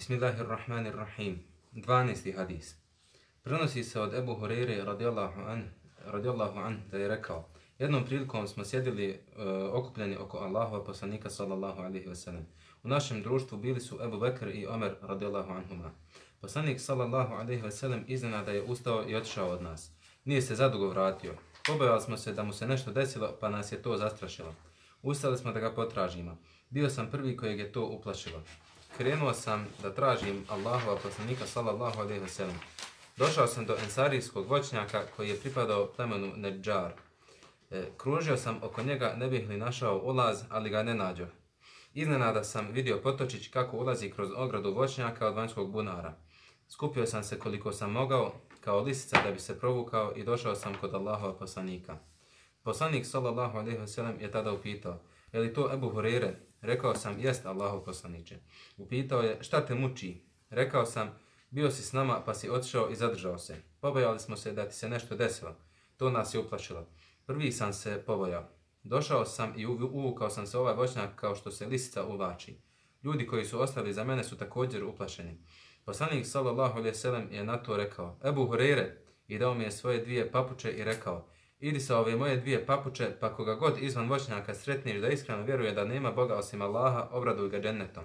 Bismillahirrahmanirrahim. 12. hadis. Prenosi se od Ebu Hureyre radijallahu an, radijallahu an da je rekao Jednom prilikom smo sjedili uh, okupljeni oko Allahova poslanika sallallahu alaihi wa sallam. U našem društvu bili su Ebu Bekr i Omer radijallahu anhuma. Poslanik sallallahu alaihi wa sallam iznenada je ustao i otišao od nas. Nije se zadugo vratio. Pobojali smo se da mu se nešto desilo pa nas je to zastrašilo. Ustali smo da ga potražimo. Bio sam prvi kojeg je to uplašilo krenuo sam da tražim Allahova poslanika sallallahu alejhi ve sellem. Došao sam do ensarijskog voćnjaka koji je pripadao plemenu Nedžar. E, kružio sam oko njega, ne bih li našao ulaz, ali ga ne nađo. Iznenada sam vidio potočić kako ulazi kroz ogradu voćnjaka od vanjskog bunara. Skupio sam se koliko sam mogao, kao lisica da bi se provukao i došao sam kod Allahova poslanika. Poslanik sallallahu alejhi ve sellem je tada upitao: "Je li to Ebu Hurere, Rekao sam, jest Allahu poslaniče. Upitao je, šta te muči? Rekao sam, bio si s nama pa si otišao i zadržao se. Pobojali smo se da ti se nešto desilo. To nas je uplašilo. Prvi sam se pobojao. Došao sam i uvukao sam se ovaj voćnjak kao što se lisica uvlači. Ljudi koji su ostali za mene su također uplašeni. Poslanik sallallahu alejhi ve sellem je na to rekao: "Ebu Hurajre" i dao mi je svoje dvije papuče i rekao: Idi sa ove moje dvije papuče, pa koga god izvan voćnjaka sretniš da iskreno vjeruje da nema Boga osim Allaha, obraduj ga džennetom.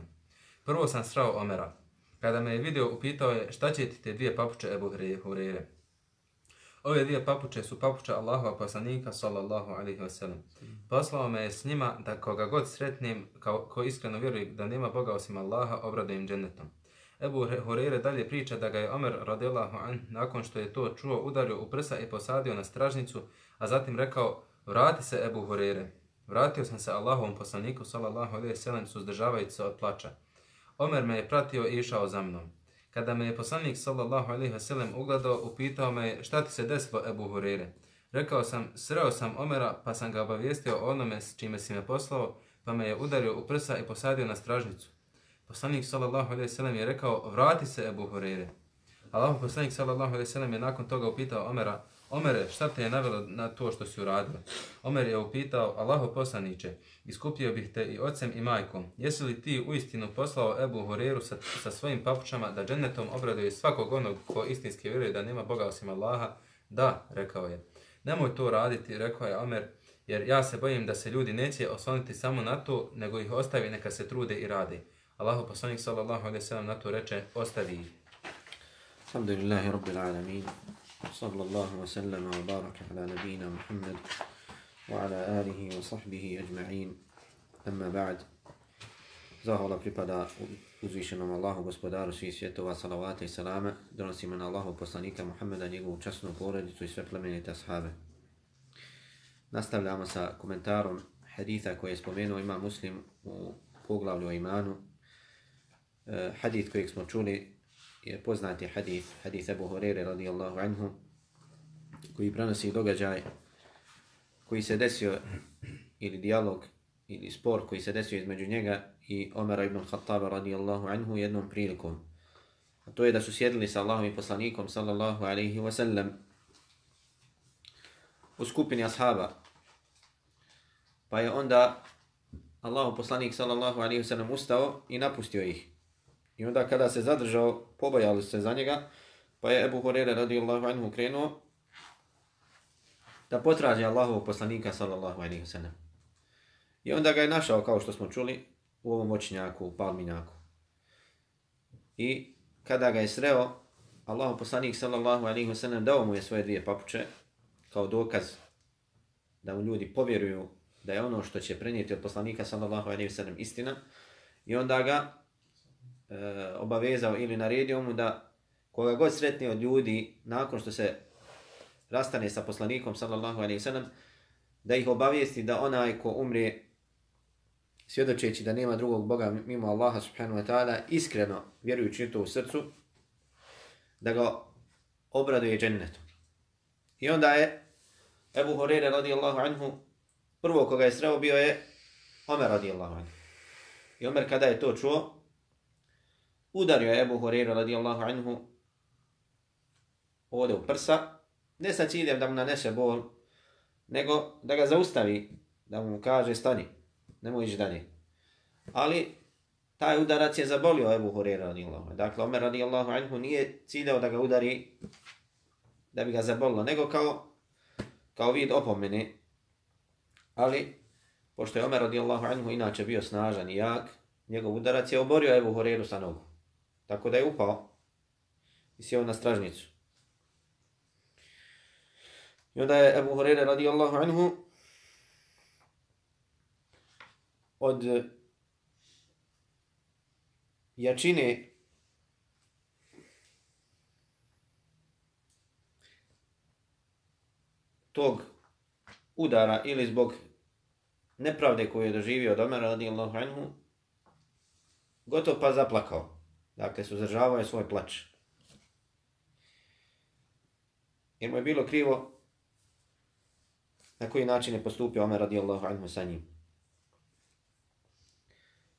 Prvo sam srao Omera. Kada me je vidio, upitao je šta će ti te dvije papuče Ebu Hureyre. Ove dvije papuče su papuče Allahova poslanika, sallallahu alaihi wa sallam. Poslao me je s njima da koga god sretnim, kao, ko iskreno vjeruje da nema Boga osim Allaha, obradujem džennetom. Ebu Hureyre dalje priča da ga je Omer radijallahu an, nakon što je to čuo, udario u prsa i posadio na stražnicu, a zatim rekao, vrati se Ebu Hureyre. Vratio sam se Allahovom poslaniku, sallallahu alaihi sallam, suzdržavajući se od plača. Omer me je pratio i išao za mnom. Kada me je poslanik, sallallahu alaihi sallam, ugledao, upitao me šta ti se desilo, Ebu Hureyre. Rekao sam, sreo sam Omera, pa sam ga obavijestio o onome s čime si me poslao, pa me je udario u prsa i posadio na stražnicu. Poslanik sallallahu alejhi ve sellem je rekao: "Vrati se Ebu Hurajre." Allahu poslanik sallallahu alejhi ve sellem je nakon toga upitao Omera: "Omere, šta te je navelo na to što si uradio?" Omer je upitao: Allaho poslanice, iskupio bih te i ocem i majkom. Jesi li ti u istinu poslao Ebu Horeru sa, sa svojim papučama da džennetom obraduje svakog onog ko istinski vjeruje da nema Boga osim Allaha?" "Da," rekao je. "Nemoj to raditi," rekao je Omer. Jer ja se bojim da se ljudi neće osloniti samo na to, nego ih ostavi neka se trude i radi. Allahu poslanik sallallahu alejhi ve sellem na to reče ostavi. Alhamdulillahi rabbil alamin. Sallallahu wa وسلم wa baraka ala nabina Muhammad wa ala alihi wa sahbihi ajma'in. Amma ba'd. Zahvala pripada uzvišenom Allahu gospodaru svih svjetova, salavata i salame. Donosimo na Allahu poslanika Muhammeda, njegovu časnu porodicu i sve plemenite ashave. Nastavljamo sa komentarom haditha koje je spomenuo ima muslim u poglavlju o imanu, E, hadith kojeg smo čuli je poznati hadith, hadith Abu Hurere radijallahu anhu, koji prenosi događaj koji se desio ili dijalog ili spor koji se desio između njega i Omara ibn Khattaba radijallahu anhu jednom prilikom. A to je da su sjedili sa Allahom i poslanikom sallallahu alaihi wa sallam u skupini ashaba. Pa je onda Allahu poslanik sallallahu alaihi wa sallam ustao i napustio ih. I onda kada se zadržao, pobojali se za njega, pa je Ebu Hurere radijallahu anhu krenuo da potraži Allahovog poslanika sallallahu alaihi wa sallam. I onda ga je našao, kao što smo čuli, u ovom očinjaku, u palminjaku. I kada ga je sreo, Allahov poslanik sallallahu alaihi wa sallam dao mu je svoje dvije papuče kao dokaz da mu ljudi povjeruju da je ono što će prenijeti od poslanika sallallahu alaihi wa sallam istina. I onda ga e, obavezao ili naredio mu da koga god sretni od ljudi nakon što se rastane sa poslanikom sallallahu alejhi ve sellem da ih obavijesti da onaj ko umre svjedočeći da nema drugog Boga mimo Allaha subhanahu wa ta'ala iskreno vjerujući to u srcu da ga obraduje džennetu. I onda je Ebu Horeire radijallahu anhu prvo koga je sreo bio je Omer radijallahu anhu. I Omer kada je to čuo, udario je Ebu Horeira radijallahu anhu ovdje u prsa, ne sa ciljem da mu nanese bol, nego da ga zaustavi, da mu kaže stani, nemoj ići dalje. Ali taj udarac je zabolio Ebu Horeira radijallahu anhu. Dakle, Omer radijallahu anhu nije ciljao da ga udari da bi ga zabolilo, nego kao, kao vid opomene. Ali, pošto je Omer radijallahu anhu inače bio snažan i jak, njegov udarac je oborio Ebu Horeiru sa nogu. Tako da je upao i sjeo na stražnicu. I onda je Ebu Hurere radijallahu anhu od jačine tog udara ili zbog nepravde koju je doživio od Omer radijallahu anhu, gotovo pa zaplakao. Dakle, suzdržavao je svoj plač. Jer mu je bilo krivo na koji način je postupio Omer radijallahu anhu sa njim.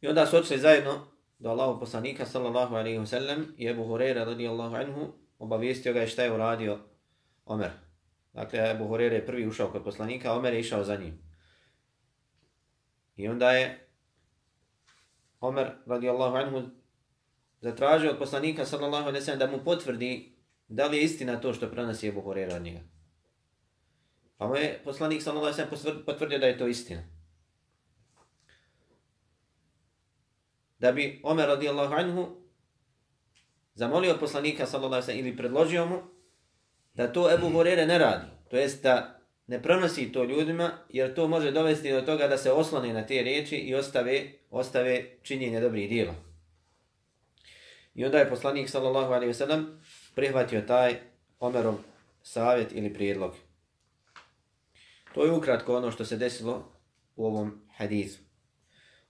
I onda su odšli zajedno do Allahu poslanika sallallahu alaihi wa sallam i Ebu Hureyre radijallahu anhu obavijestio ga je šta je uradio Omer. Dakle, Ebu Hureyre je prvi ušao kod poslanika, Omer je išao za njim. I onda je Omer radijallahu anhu zatražio od poslanika sallallahu alejhi ve da mu potvrdi da li je istina to što prenosi Abu Hurajra od njega. Pa mu je poslanik sallallahu alejhi ve potvrdio da je to istina. da bi Omer radijallahu anhu zamolio poslanika sallallahu alejhi ili predložio mu da to Ebu Hurere ne radi. To jest da ne prenosi to ljudima jer to može dovesti do toga da se oslone na te riječi i ostave, ostave činjenje dobrih djela. I onda je poslanik sallallahu alejhi ve sellem prihvatio taj Omerov savjet ili prijedlog. To je ukratko ono što se desilo u ovom hadisu.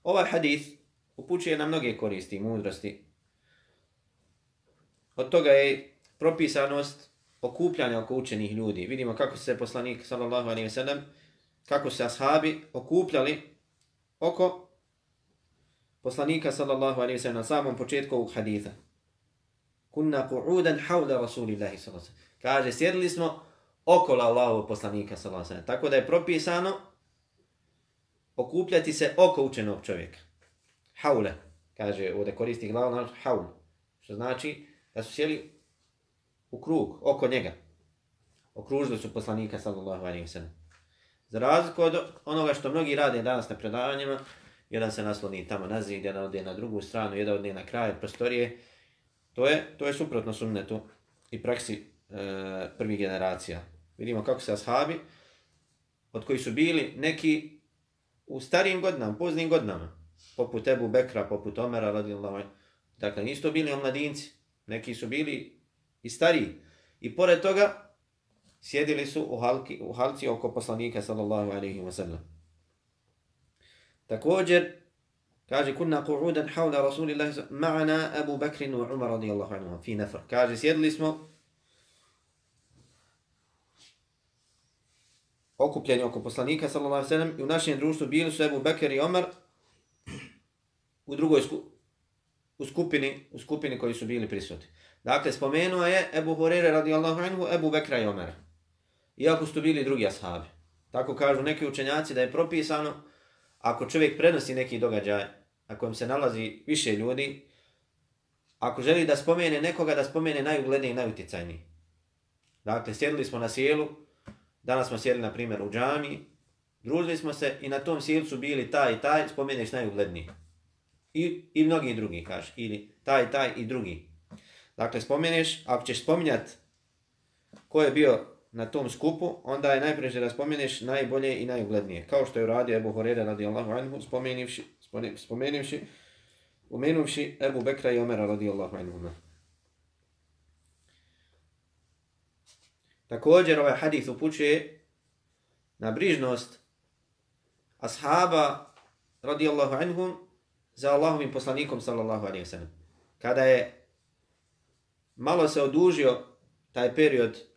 Ovaj hadis upućuje na mnoge koristi i mudrosti. Od toga je propisanost okupljanja oko učenih ljudi. Vidimo kako se poslanik sallallahu alejhi ve sellem kako se ashabi okupljali oko poslanika sallallahu alejhi ve sellem na samom početku ovog haditha. Kunna qu'udan hawla rasulillahi sallallahu alejhi ve sellem. Kaže sjedili smo okolo Allahovog poslanika sallallahu alejhi ve sellem. Tako da je propisano okupljati se oko učenog čovjeka haule, kaže, ovdje koristi glavno znači haul, što znači da su sjeli u krug, oko njega. Okružili su poslanika, sallallahu alaihi wa sallam. Za razliku od onoga što mnogi rade danas na predavanjima, jedan se nasloni tamo na zid, jedan ode na drugu stranu, jedan ode na kraj prostorije, to je, to je suprotno sunnetu i praksi e, prvih generacija. Vidimo kako se ashabi, od koji su bili neki u starijim godinama, poznim godinama, poput Ebu Bekra, poput Omera, radijallahu anhu. Dakle, nisu to bili omladinci, neki su bili i stariji. I pored toga, sjedili su u, halki, u halci oko poslanika, sallallahu alaihi wa sallam. Također, kaže, kunna qu'udan hawla rasulillahi ma'ana Abu Bakrin wa Umar radijallahu anhu, fi nafr. Kaže, sjedili smo okupljeni oko poslanika, sallallahu alaihi ve sallam, i u našem društvu bili su Abu Bakr i Omar, u drugoj sku, u skupini, u skupini koji su bili prisutni. Dakle, spomenuo je Ebu Hurere radijallahu anhu, Ebu Bekra i Omera. Iako su bili drugi ashabi. Tako kažu neki učenjaci da je propisano, ako čovjek prenosi neki događaj, na kojem se nalazi više ljudi, ako želi da spomene nekoga, da spomene najugledniji i najuticajniji. Dakle, sjedili smo na sjelu, danas smo sjedili, na primjer, u džami, družili smo se i na tom sjelu su bili taj i taj, spomeneš najugledniji. I, i mnogi drugi, kaže. Ili taj, taj i drugi. Dakle, spomeneš, ako ćeš spominjati ko je bio na tom skupu, onda je najpreže da spomeneš najbolje i najuglednije. Kao što je uradio Ebu Horeda radijallahu anhu, spomenivši, spomenivši, umenuvši Ebu Bekra i Omera radijallahu anhu. Također ovaj hadith upućuje na brižnost ashaba radijallahu anhum za Allahovim poslanikom sallallahu alaihi wa sallam. Kada je malo se odužio taj period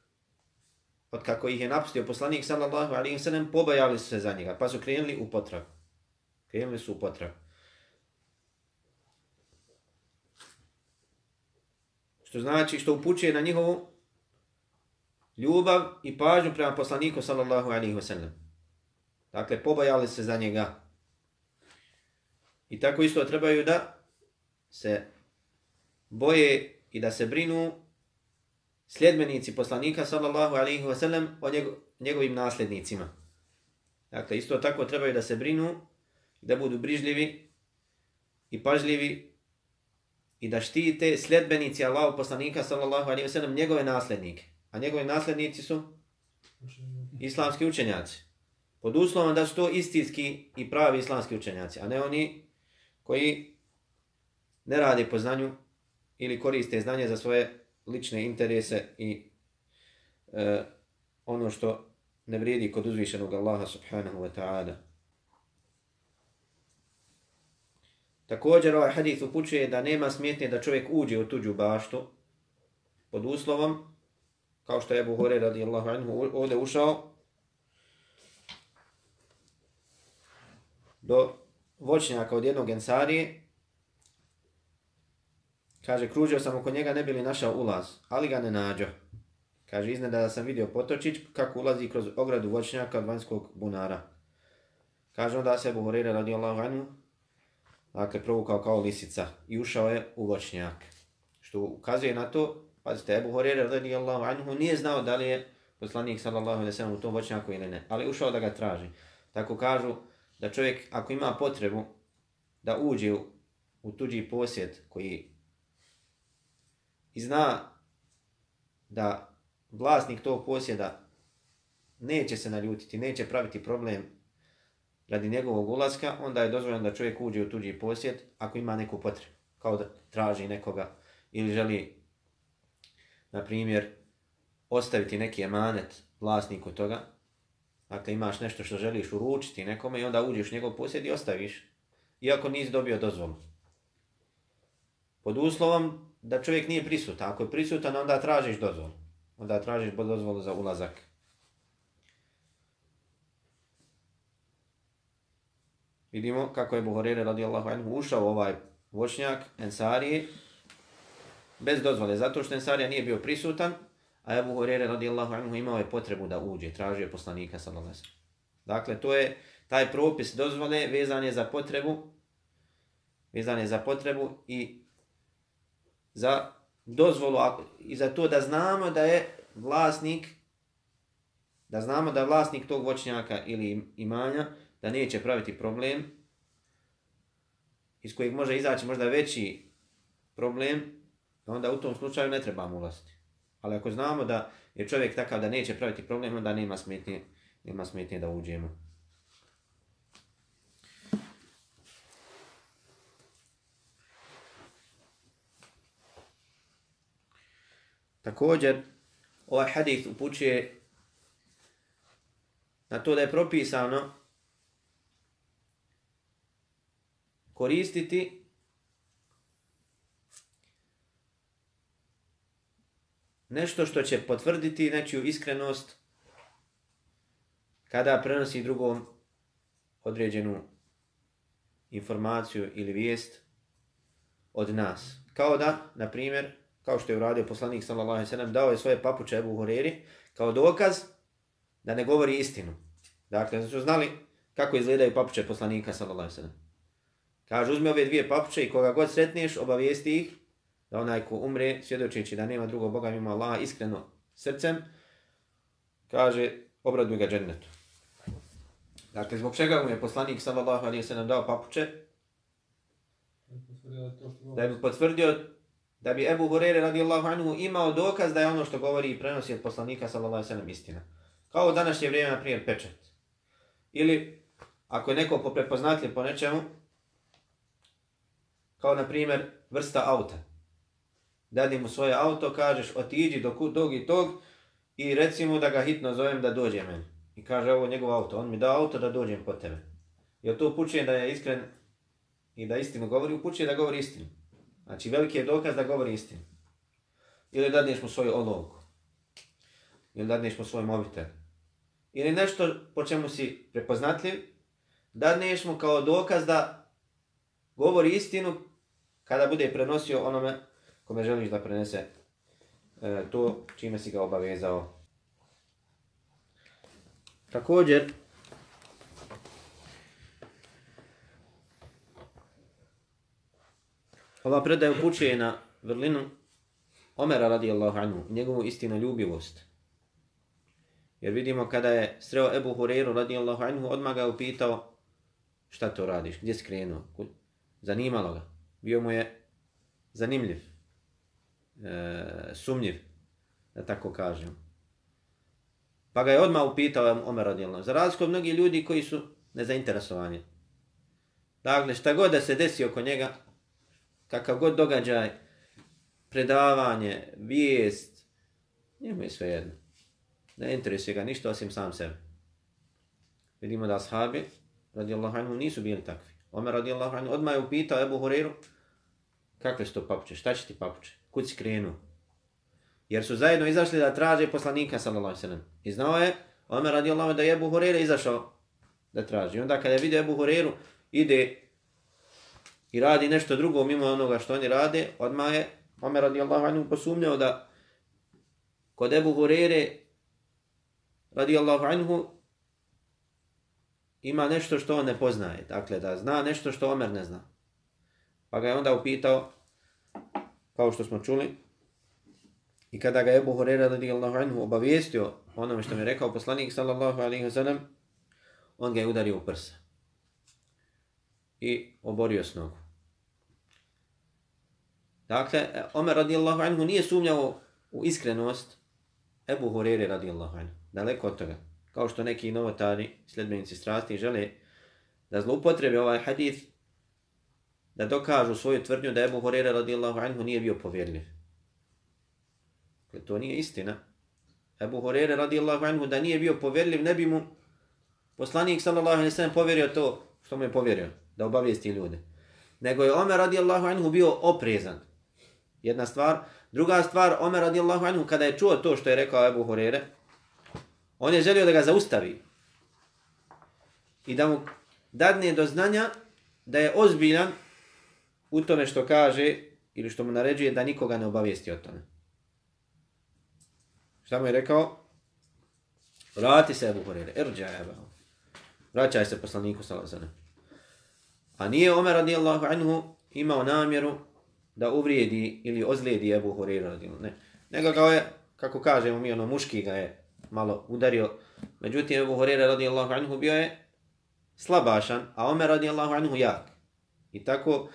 od kako ih je napustio poslanik sallallahu alaihi wa sallam, pobajali su se za njega, pa su krenuli u potrag. Krenuli su u potrag. Što znači, što upućuje na njihovu ljubav i pažnju prema poslaniku sallallahu alaihi wa sallam. Dakle, pobajali se za njega. I tako isto trebaju da se boje i da se brinu sljedbenici poslanika sallallahu alaihi wa sallam o njego, njegovim nasljednicima. Dakle, isto tako trebaju da se brinu, da budu brižljivi i pažljivi i da štite sljedbenici Allahu poslanika sallallahu alaihi wa sallam njegove nasljednike. A njegovi nasljednici su islamski učenjaci. Pod uslovom da su to istinski i pravi islamski učenjaci, a ne oni koji ne rade po znanju ili koriste znanje za svoje lične interese i e, ono što ne vrijedi kod uzvišenog Allaha subhanahu wa ta'ala. Također ovaj hadith upućuje da nema smjetnje da čovjek uđe u tuđu baštu pod uslovom, kao što je Abu Hore radijallahu anhu ovdje ušao, do voćnjaka od jednog ensarije, kaže, kružio sam oko njega, ne bili našao ulaz, ali ga ne nađo. Kaže, iznenada sam vidio potočić kako ulazi kroz ogradu voćnjaka vanjskog bunara. Kaže, onda se Ebu radi Allahu anhu, dakle, provukao kao lisica i ušao je u voćnjak. Što ukazuje na to, pazite, Ebu Horeira radi Allahu anhu nije znao da li je poslanik sallallahu alaihi sellem u tom voćnjaku ili ne, ali ušao da ga traži. Tako kažu da čovjek, ako ima potrebu da uđe u, u tuđi posjed koji i zna da vlasnik tog posjeda neće se naljutiti, neće praviti problem radi njegovog ulaska, onda je dozvoljeno da čovjek uđe u tuđi posjed ako ima neku potrebu, kao da traži nekoga ili želi, na primjer, ostaviti neki emanet vlasniku toga. Dakle, imaš nešto što želiš uručiti nekome i onda uđeš u njegov posjed i ostaviš, iako nisi dobio dozvolu. Pod uslovom da čovjek nije prisutan. Ako je prisutan, onda tražiš dozvolu onda tražiš dozvolu za ulazak. Vidimo kako je Buhorire radijallahu anhu ušao ovaj voćnjak Ensarije bez dozvole, zato što Ensarija nije bio prisutan, a Ebu Hurere radijallahu anhu imao je potrebu da uđe, tražio je poslanika sallallahu alejhi Dakle, to je taj propis dozvole vezan je za potrebu, vezan je za potrebu i za dozvolu i za to da znamo da je vlasnik, da znamo da vlasnik tog voćnjaka ili imanja, da neće praviti problem, iz kojeg može izaći možda veći problem, onda u tom slučaju ne trebamo ulaziti. Ali ako znamo da je čovjek takav da neće praviti problem, onda nema smetnje, nema smetnje da uđemo. Također, ovaj hadith upućuje na to da je propisano koristiti nešto što će potvrditi nečiju iskrenost kada prenosi drugom određenu informaciju ili vijest od nas. Kao da, na primjer, kao što je uradio poslanik sallallahu alejhi ve sellem dao je svoje papuče Abu Hureri kao dokaz da ne govori istinu. Dakle, su znali kako izgledaju papuče poslanika sallallahu alejhi ve sellem. Kaže, uzmi ove dvije papuče i koga god sretneš, obavijesti ih da onaj ko umre, svjedočeći da nema drugog Boga mimo Allaha iskreno srcem, kaže, obraduj ga džennetu. Dakle, zbog čega mu je poslanik sallallahu alejhi ve sellem dao papuče? Da bi potvrdio da bi Ebu Hurere radijallahu anhu imao dokaz da je ono što govori i prenosi od poslanika sallallahu alejhi ve sellem istina. Kao u današnje vrijeme, na primjer, pečat. Ili, ako je neko poprepoznatljiv po nečemu, kao na primjer vrsta auta. Dadi mu svoje auto, kažeš otiđi do tog i tog i recimo da ga hitno zovem da dođe meni. I kaže ovo njegov auto, on mi da auto da dođem po tebe. Jer to upućuje da je iskren i da istinu govori, upućuje da govori istinu. Znači, veliki je dokaz da govori istinu. Ili dadneš mu svoju olovku. Ili dadneš mu svoj mobitel. Ili nešto po čemu si prepoznatljiv, dadneš mu kao dokaz da govori istinu kada bude prenosio onome kome želiš da prenese e, to čime si ga obavezao. Također, Ova predaja upućuje na vrlinu Omera radijallahu anhu, njegovu istinu ljubivost. Jer vidimo kada je sreo Ebu Hureyru radijallahu anhu, odmah ga je upitao šta to radiš, gdje si krenuo, zanimalo ga. Bio mu je zanimljiv, e, sumnjiv, da tako kažem. Pa ga je odmah upitao Omer radijallahu Za razliku od mnogih ljudi koji su nezainteresovani. Dakle, šta god da se desi oko njega, kakav god događaj, predavanje, vijest, njemu je sve jedno. Ne interesuje ga ništa osim sam sebe. Vidimo da ashabi, radijallahu anhu, nisu bili takvi. Omer radijallahu anhu odmah je upitao Ebu Hureyru, kakve su to papuče, šta će ti papuče, kud si krenuo? Jer su zajedno izašli da traže poslanika, sallallahu sallam. I znao je, Omer radijallahu da je Ebu Hureyre izašao da traži. I onda kada je vidio Ebu Hureyru, ide i radi nešto drugo mimo onoga što oni rade, odmah je Omer radijallahu anhu posumnjao da kod Ebu Hurere radijallahu anhu ima nešto što on ne poznaje. Dakle, da zna nešto što Omer ne zna. Pa ga je onda upitao, kao što smo čuli, i kada ga je Ebu Hurera radijallahu anhu obavijestio onome što mi je rekao poslanik sallallahu alaihi wa sallam, on ga je udario u prsa i oborio s nogu. Dakle, e, Omer radijallahu anhu nije sumnjao u iskrenost Ebu Hurere radijallahu anhu. Daleko od toga. Kao što neki novotari, sljedbenici strasti, žele da zloupotrebe ovaj hadith da dokažu svoju tvrdnju da Ebu Hurere radijallahu anhu nije bio povjerljiv. Dakle, to nije istina. Ebu Hurere radijallahu anhu da nije bio povjerljiv, ne bi mu poslanik sallallahu alaihi sallam povjerio to što mu je povjerio, da obavijesti ljude. Nego je Omer radijallahu anhu bio oprezan. Jedna stvar. Druga stvar, Omer radijallahu anhu, kada je čuo to što je rekao Ebu Horere, on je želio da ga zaustavi. I da mu dadne do znanja da je ozbiljan u tome što kaže ili što mu naređuje da nikoga ne obavijesti o tome. Šta mu je rekao? Vrati se Ebu Horere. Erđa Ebu. Vraćaj se poslaniku salazane. A nije Omer radijallahu anhu imao namjeru da uvrijedi ili ozlijedi Ebu Hurira radijallahu ne. Nego kao je, kako kažemo mi, ono muški ga je malo udario. Međutim, Ebu Hurira radijallahu anhu bio je slabašan, a Omer radijallahu anhu jak. I tako,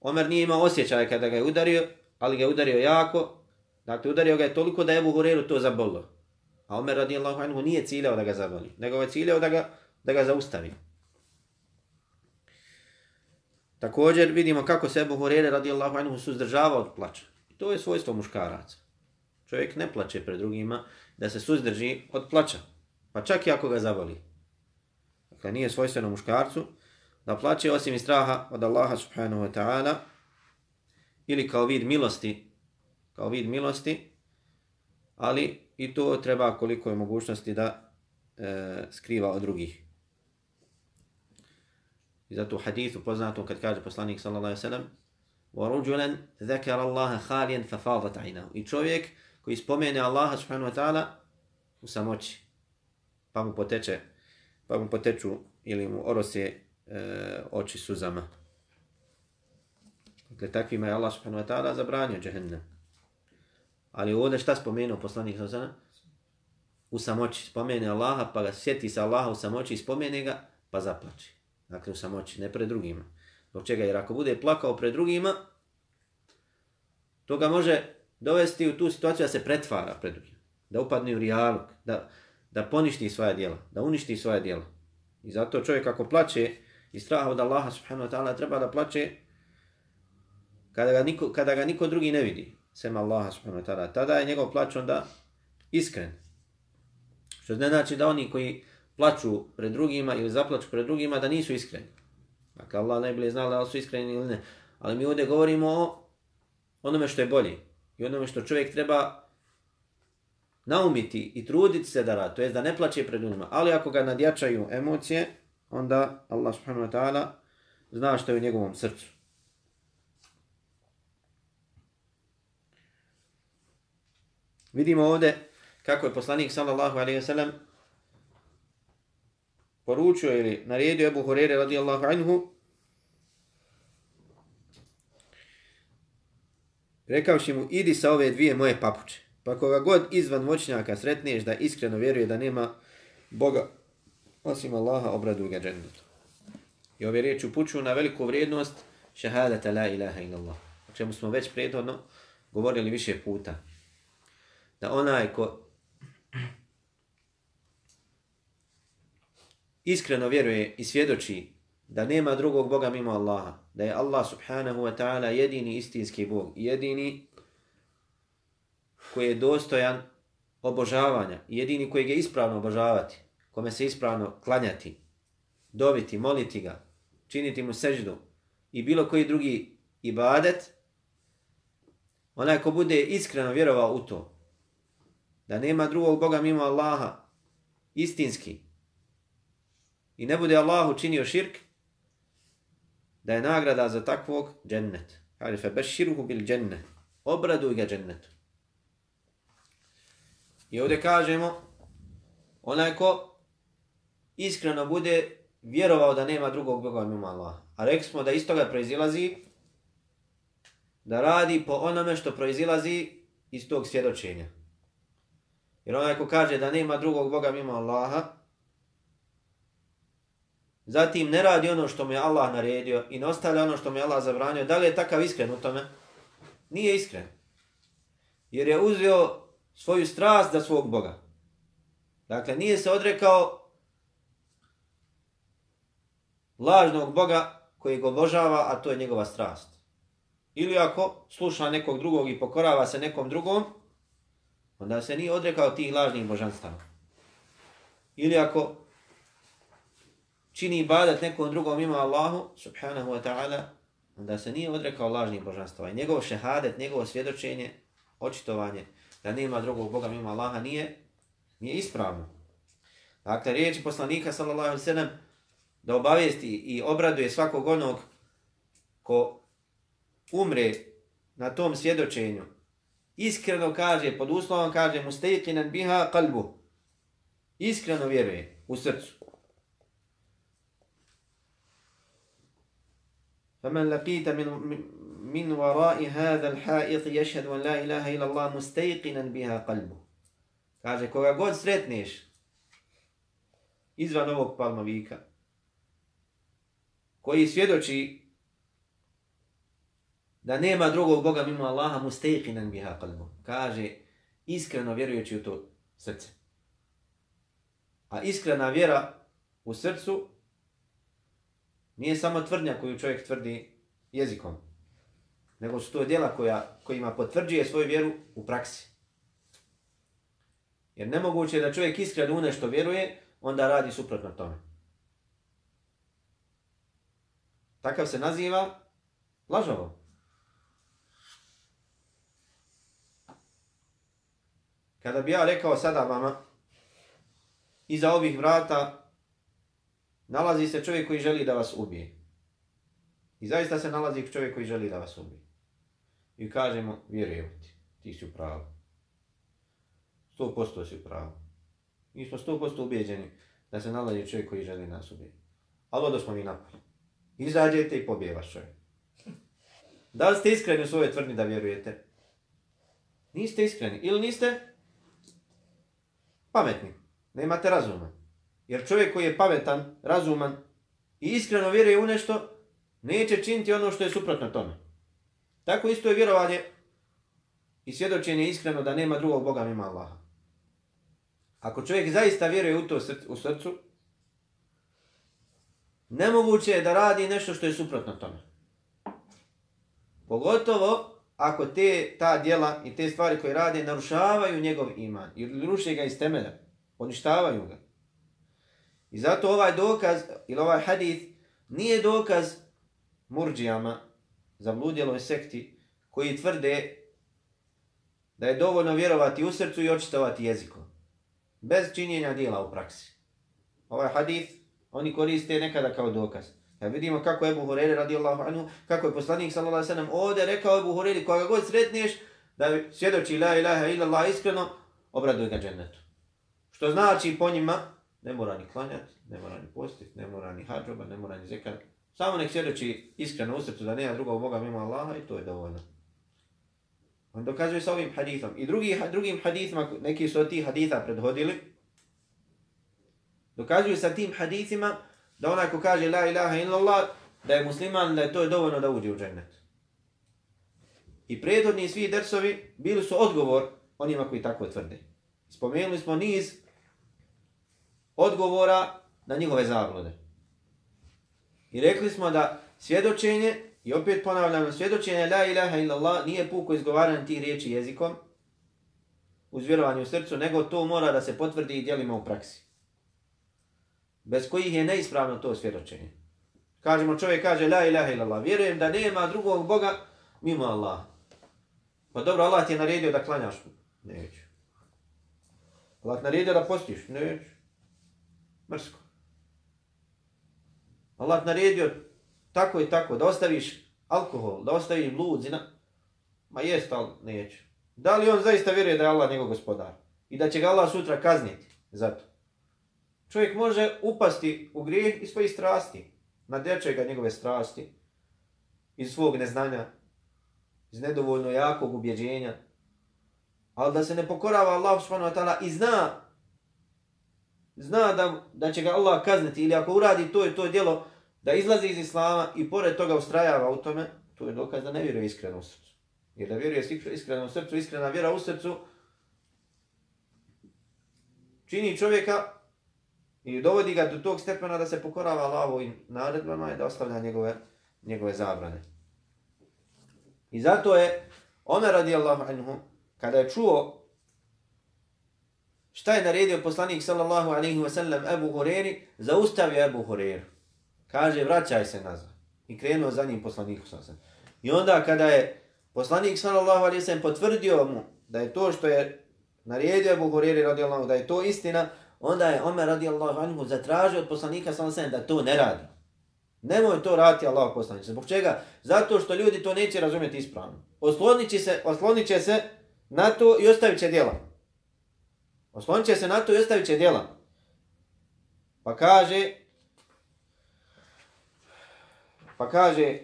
Omer nije imao osjećaja kada ga je udario, ali ga je udario jako. Dakle, udario ga je toliko da je Ebu Hureyre to zabolo. A Omer radijallahu anhu nije ciljao da ga zaboli, nego je ciljao da ga, da ga zaustavi. Također vidimo kako se Ebu Hurere radijallahu anhu suzdržava od plaća. I to je svojstvo muškaraca. Čovjek ne plaće pred drugima da se suzdrži od plaća. Pa čak i ako ga zavoli. Dakle, nije svojstveno muškarcu da plaće osim iz straha od Allaha subhanahu wa ta'ala ili kao vid milosti, kao vid milosti, ali i to treba koliko je mogućnosti da e, skriva od drugih. I zato u hadithu poznato kad kaže poslanik sallallahu alejhi ve sellem: "Wa rajulan zakara Allah khaliyan fa fadat aynahu." I čovjek koji spomene Allaha subhanahu wa ta'ala u samoći pa mu poteče pa mu poteču ili mu orose e, oči suzama. Dakle, takvima je Allah subhanahu wa ta'ala zabranio džehennem. Ali ovdje šta spomenuo poslanik sallallahu alejhi ve sellem? U samoći spomene Allaha pa ga sjeti sa Allaha u samoći i spomene ga pa zaplači. Dakle, u samoći, ne pred drugima. Zbog čega? Jer ako bude plakao pred drugima, to ga može dovesti u tu situaciju da se pretvara pred drugima. Da upadne u rijalog, da, da poništi svoja djela, da uništi svoja djela. I zato čovjek ako plaće i straha od Allaha subhanahu wa ta'ala treba da plaće kada ga, niko, kada ga niko drugi ne vidi, sem Allaha subhanahu wa ta'ala. Tada je njegov plać onda iskren. Što ne znači da oni koji plaču pred drugima ili zaplaču pred drugima da nisu iskreni. Dakle, Allah najbolje zna da li su iskreni ili ne. Ali mi ovdje govorimo o onome što je bolje. I onome što čovjek treba naumiti i truditi se da radi. To je da ne plaće pred ljudima. Ali ako ga nadjačaju emocije, onda Allah subhanahu wa ta'ala zna što je u njegovom srcu. Vidimo ovdje kako je poslanik sallallahu alaihi wa sallam poručio ili naredio Ebu Hurere radijallahu anhu rekavši mu, idi sa ove dvije moje papuče. Pa koga god izvan moćnjaka sretneš da iskreno vjeruje da nema Boga osim Allaha, obradu ga džennetu. I ove riječi upućuju na veliku vrijednost šehadata la ilaha illallah. O čemu smo već prethodno govorili više puta. Da onaj ko iskreno vjeruje i svjedoči da nema drugog Boga mimo Allaha, da je Allah subhanahu wa ta'ala jedini istinski Bog, jedini koji je dostojan obožavanja, jedini koji je ispravno obožavati, kome se ispravno klanjati, dobiti, moliti ga, činiti mu seždu i bilo koji drugi ibadet, onaj ko bude iskreno vjerovao u to, da nema drugog Boga mimo Allaha, istinski, i ne bude Allahu činio širk, da je nagrada za takvog džennet. Kaže, fe beširuhu bil džennet. Obraduj ga džennetu. I ovdje kažemo, onaj ko iskreno bude vjerovao da nema drugog Boga mimo Allaha. A rekli smo da iz toga proizilazi da radi po onome što proizilazi iz tog svjedočenja. Jer onaj ko kaže da nema drugog Boga mimo Allaha, zatim ne radi ono što mu je Allah naredio i ne ostavlja ono što mu je Allah zabranio, da li je takav iskren u tome? Nije iskren. Jer je uzeo svoju strast za svog Boga. Dakle, nije se odrekao lažnog Boga koji ga obožava, a to je njegova strast. Ili ako sluša nekog drugog i pokorava se nekom drugom, onda se nije odrekao tih lažnih božanstava. Ili ako čini ibadat nekom drugom ima Allahu, subhanahu wa ta'ala, onda se nije odrekao lažnih božanstava. I njegov šehadet, njegovo svjedočenje, očitovanje, da nema drugog Boga mimo Allaha, nije, nije ispravno. Dakle, riječ poslanika, sallallahu alaihi sallam, da obavijesti i obraduje svakog onog ko umre na tom svjedočenju, iskreno kaže, pod uslovom kaže, mustajikinan biha kalbu, iskreno vjeruje u srcu. فمن لقيت من من وراء هذا الحائط يشهد ان لا اله الا الله مستيقنا بها قلبه kaže koga god sretneš izvan ovog palmovika koji svjedoči da nema drugog Boga mimo Allaha mustaqinan biha qalbu kaže iskreno vjerujući u to srce a iskrena vjera u srcu nije samo tvrdnja koju čovjek tvrdi jezikom, nego su to djela koja, kojima potvrđuje svoju vjeru u praksi. Jer nemoguće je da čovjek iskreno u nešto vjeruje, onda radi suprotno tome. Takav se naziva lažovo. Kada bi ja rekao sada vama, iza ovih vrata nalazi se čovjek koji želi da vas ubije. I zaista se nalazi čovjek koji želi da vas ubije. I kažemo, vjerujem ti, ti si u pravu. Sto posto si u pravu. Mi smo sto posto ubijeđeni da se nalazi čovjek koji želi nas ubijeti. Ali odo smo mi napali. Izađete i pobijevaš čovjek. Da li ste iskreni u svoje tvrdni da vjerujete? Niste iskreni. Ili niste pametni. Nemate razuma. Jer čovjek koji je pametan, razuman i iskreno vjeruje u nešto, neće činiti ono što je suprotno tome. Tako isto je vjerovanje i svjedočenje iskreno da nema drugog Boga mimo Allaha. Ako čovjek zaista vjeruje u to u srcu, nemoguće je da radi nešto što je suprotno tome. Pogotovo ako te ta djela i te stvari koje rade narušavaju njegov iman ili ruše ga iz temelja, poništavaju ga. I zato ovaj dokaz, ili ovaj hadith, nije dokaz murđijama zabludjeloj sekti koji tvrde da je dovoljno vjerovati u srcu i očitovati jezikom. Bez činjenja dijela u praksi. Ovaj hadith oni koriste nekada kao dokaz. Ja vidimo kako je Ebu Hurere radijallahu anhu, kako je poslanik sallallahu alaihi sallam ovdje rekao Ebu Hurere, koga god sretneš, da svjedoči la ilaha illallah iskreno, obraduj ga džennetu. Što znači po njima, ne mora ni klanjati, ne mora ni postiti, ne mora ni hađoba, ne mora ni zekat. Samo nek svjedoči iskreno u srcu da nema drugog Boga mimo Allaha i to je dovoljno. On dokazuje sa ovim hadithom. I drugi, drugim hadithima, neki su od tih haditha predhodili, dokazuju sa tim hadithima da onaj ko kaže la ilaha illallah, da je musliman, da je to je dovoljno da uđe u džennet. I prethodni svi dersovi bili su odgovor onima koji tako tvrde. Spomenuli smo niz odgovora na njihove zablude. I rekli smo da svjedočenje, i opet ponavljam, svjedočenje la ilaha illallah nije puko izgovaranje tih riječi jezikom, uz vjerovanje u srcu, nego to mora da se potvrdi i dijelima u praksi. Bez kojih je neispravno to svjedočenje. Kažemo, čovjek kaže la ilaha illallah, vjerujem da nema drugog Boga mimo Allaha. Pa dobro, Allah ti je naredio da klanjaš. Neću. Allah ti naredio da postiš. Neću. Mrsko. Allah naredio tako i tako, da ostaviš alkohol, da ostaviš blud, zina. Ma jest, ali neću. Da li on zaista vjeruje da je Allah njegov gospodar? I da će ga Allah sutra kazniti za to? Čovjek može upasti u grijeh iz svojih strasti. Nadječe ga njegove strasti. Iz svog neznanja iz nedovoljno jakog ubjeđenja, ali da se ne pokorava Allah subhanahu wa ta'ala i zna, zna da, da će ga Allah kazniti ili ako uradi to i to djelo, da izlazi iz Islama i pored toga ustrajava u tome, to je dokaz da ne vjeruje iskreno u srcu. Jer da vjeruje iskreno u srcu, iskrena vjera u srcu, čini čovjeka i dovodi ga do tog stepena da se pokorava Allahovim naredbama i da ostavlja njegove, njegove zabrane. I zato je Omer radijallahu anhu, kada je čuo šta je naredio poslanik sallallahu alaihi wa sallam Ebu Hureri, zaustavio Ebu Hureru. Kaže, vraćaj se nazad. I krenuo za njim poslanik sallallahu I onda kada je poslanik sallallahu alaihi wa sallam potvrdio mu da je to što je naredio Ebu Hureri radijallahu da je to istina, onda je Omer radijallahu anhu zatražio od poslanika sallallahu alaihi wa sallam da to ne radi. Nemoj to raditi Allah poslaniče. Zbog čega? Zato što ljudi to neće razumjeti ispravno. Oslonit će se, oslonit će se na to i ostavit će djela. Oslonit će se na to i ostavit će djela. Pa kaže, pa kaže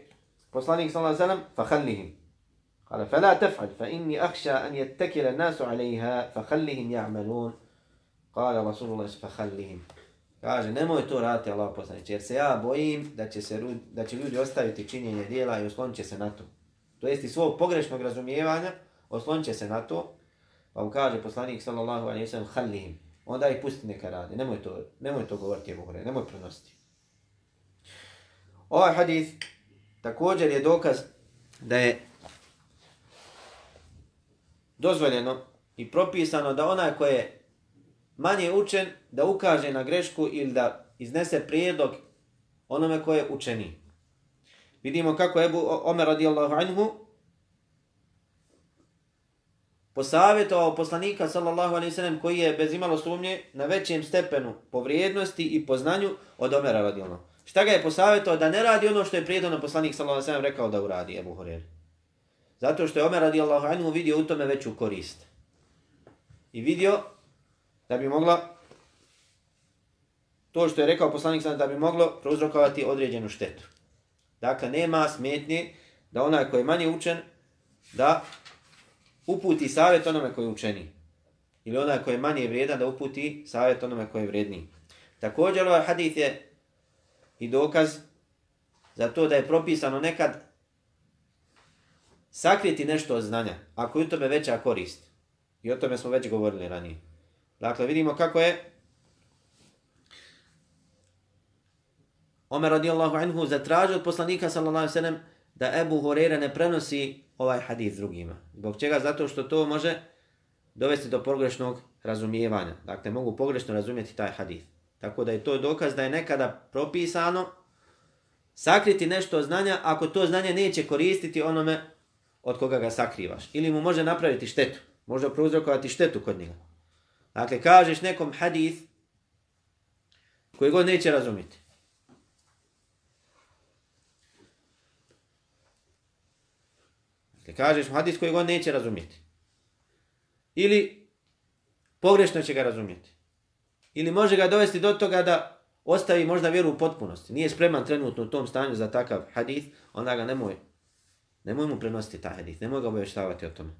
poslanik sallallahu alejhi ve sellem fakhallihim qala fala taf'al fa inni akhsha an yattakila an-nas 'alayha fakhallihim ya'malun. Kaže rasulullah fakhallihim kaže nemoj to raditi Allah poslanik jer se ja bojim da će se da će ljudi ostaviti činjenje djela i oslonit će se na to. To jest i svog pogrešnog razumijevanja oslonit će se na to pa mu kaže poslanik, sallallahu alaihi sallam, halihim, onda ih pusti neka radi, nemoj to, nemoj to govoriti, Ebu Hore, nemoj prenositi. Ovaj hadith također je dokaz da je dozvoljeno i propisano da onaj ko je manje učen da ukaže na grešku ili da iznese prijedlog onome koje je učeni. Vidimo kako je Ebu Omer radijallahu anhu posavjetovao poslanika sallallahu alaihi sallam koji je bez imalo sumnje na većem stepenu po vrijednosti i po znanju od Omera radijallahu Šta ga je posavjetovao da ne radi ono što je prijedno poslanik sallallahu alaihi sallam rekao da uradi Ebu Horer. Zato što je Omer radijallahu anhu vidio u tome veću korist. I vidio da bi mogla to što je rekao poslanik sallallahu da bi moglo prouzrokovati određenu štetu. Dakle, nema smetnje da onaj koji je manje učen da uputi savjet onome koji je učeni. Ili onaj koji je manje vrijedan da uputi savjet onome koji je vredniji. Također ovaj hadith je i dokaz za to da je propisano nekad sakriti nešto od znanja, ako je u tome veća korist. I o tome smo već govorili ranije. Dakle, vidimo kako je Omer radijallahu anhu zatražio od poslanika sallallahu alaihi sallam da Ebu Horeira ne prenosi ovaj hadis drugima. Zbog čega? Zato što to može dovesti do pogrešnog razumijevanja. Dakle, mogu pogrešno razumjeti taj hadis. Tako da je to dokaz da je nekada propisano sakriti nešto znanja ako to znanje neće koristiti onome od koga ga sakrivaš. Ili mu može napraviti štetu. Može prouzrokovati štetu kod njega. Dakle, kažeš nekom hadis koji god neće razumjeti. Da kažeš mu hadis koji on neće razumjeti. Ili pogrešno će ga razumjeti. Ili može ga dovesti do toga da ostavi možda vjeru u potpunosti. Nije spreman trenutno u tom stanju za takav hadis, onda ga nemoj. Nemoj mu prenositi taj hadis, nemoj ga obještavati o tome.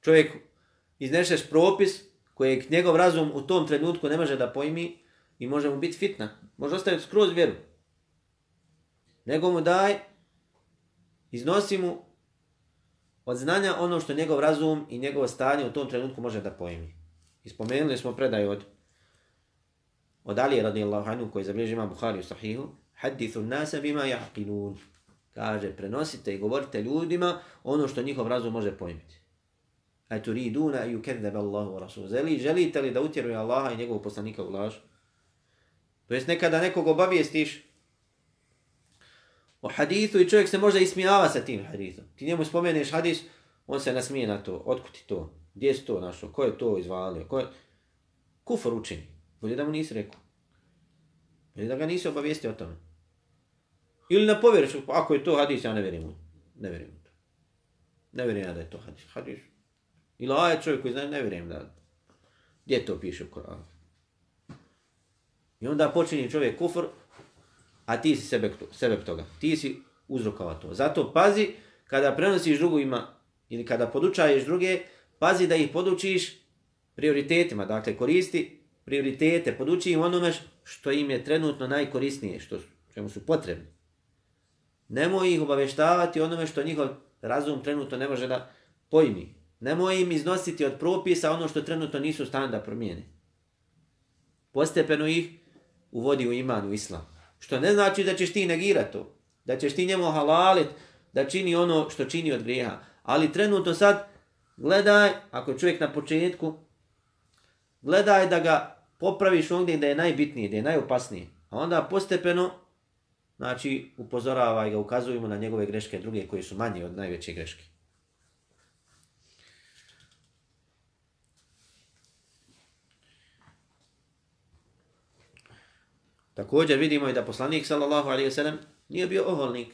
Čovjek izneseš propis koji njegov razum u tom trenutku ne može da pojmi i može mu biti fitna. Može ostaviti skroz vjeru. Nego mu daj, iznosi mu od znanja ono što njegov razum i njegovo stanje u tom trenutku može da pojmi. Ispomenuli smo predaju od od Ali radijallahu anhu koji zabilježi ima Buhari u sahihu, hadithu nasa bima jaqilun. Kaže, prenosite i govorite ljudima ono što njihov razum može pojmiti. A turiduna i ukerdebe Allahu rasul. Zeli, želite li da utjeruje Allaha i njegovog poslanika u laž? To jest nekada nekog obavijestiš o hadithu i čovjek se možda ismijava sa tim hadithom. Ti njemu spomeneš hadis, on se nasmije na to. Otkud ti to? Gdje si to našo? Ko je to izvalio? Ko je... Kufar učini. Bolje da mu nisi rekao. Bolje da ga nisi obavijestio o tome. Ili na povjeriš, ako je to hadis, ja ne vjerujem u Ne vjerujem u to. Ne vjerujem ja da je to hadis. Hadis. Ili aje čovjek koji zna, ne vjerujem da... Gdje to piše u Koranu? I onda počinje čovjek kufr, a ti si sebe, sebe toga. Ti si uzrokovao to. Zato pazi, kada prenosiš drugima ili kada podučaješ druge, pazi da ih podučiš prioritetima. Dakle, koristi prioritete, poduči im onome što im je trenutno najkorisnije, što čemu su potrebni. Nemoj ih obaveštavati onome što njihov razum trenutno ne može da pojmi. Nemoj im iznositi od propisa ono što trenutno nisu stan da promijene. Postepeno ih uvodi u iman, u islam. Što ne znači da ćeš ti negirati to. Da ćeš ti njemu halalit, da čini ono što čini od grijeha. Ali trenutno sad, gledaj, ako je čovjek na početku, gledaj da ga popraviš ondje da je najbitnije, da je najopasnije. A onda postepeno, znači, upozoravaj ga, ukazujemo na njegove greške druge koje su manje od najveće greške. Također vidimo i da poslanik sallallahu alejhi ve sellem nije bio oholnik.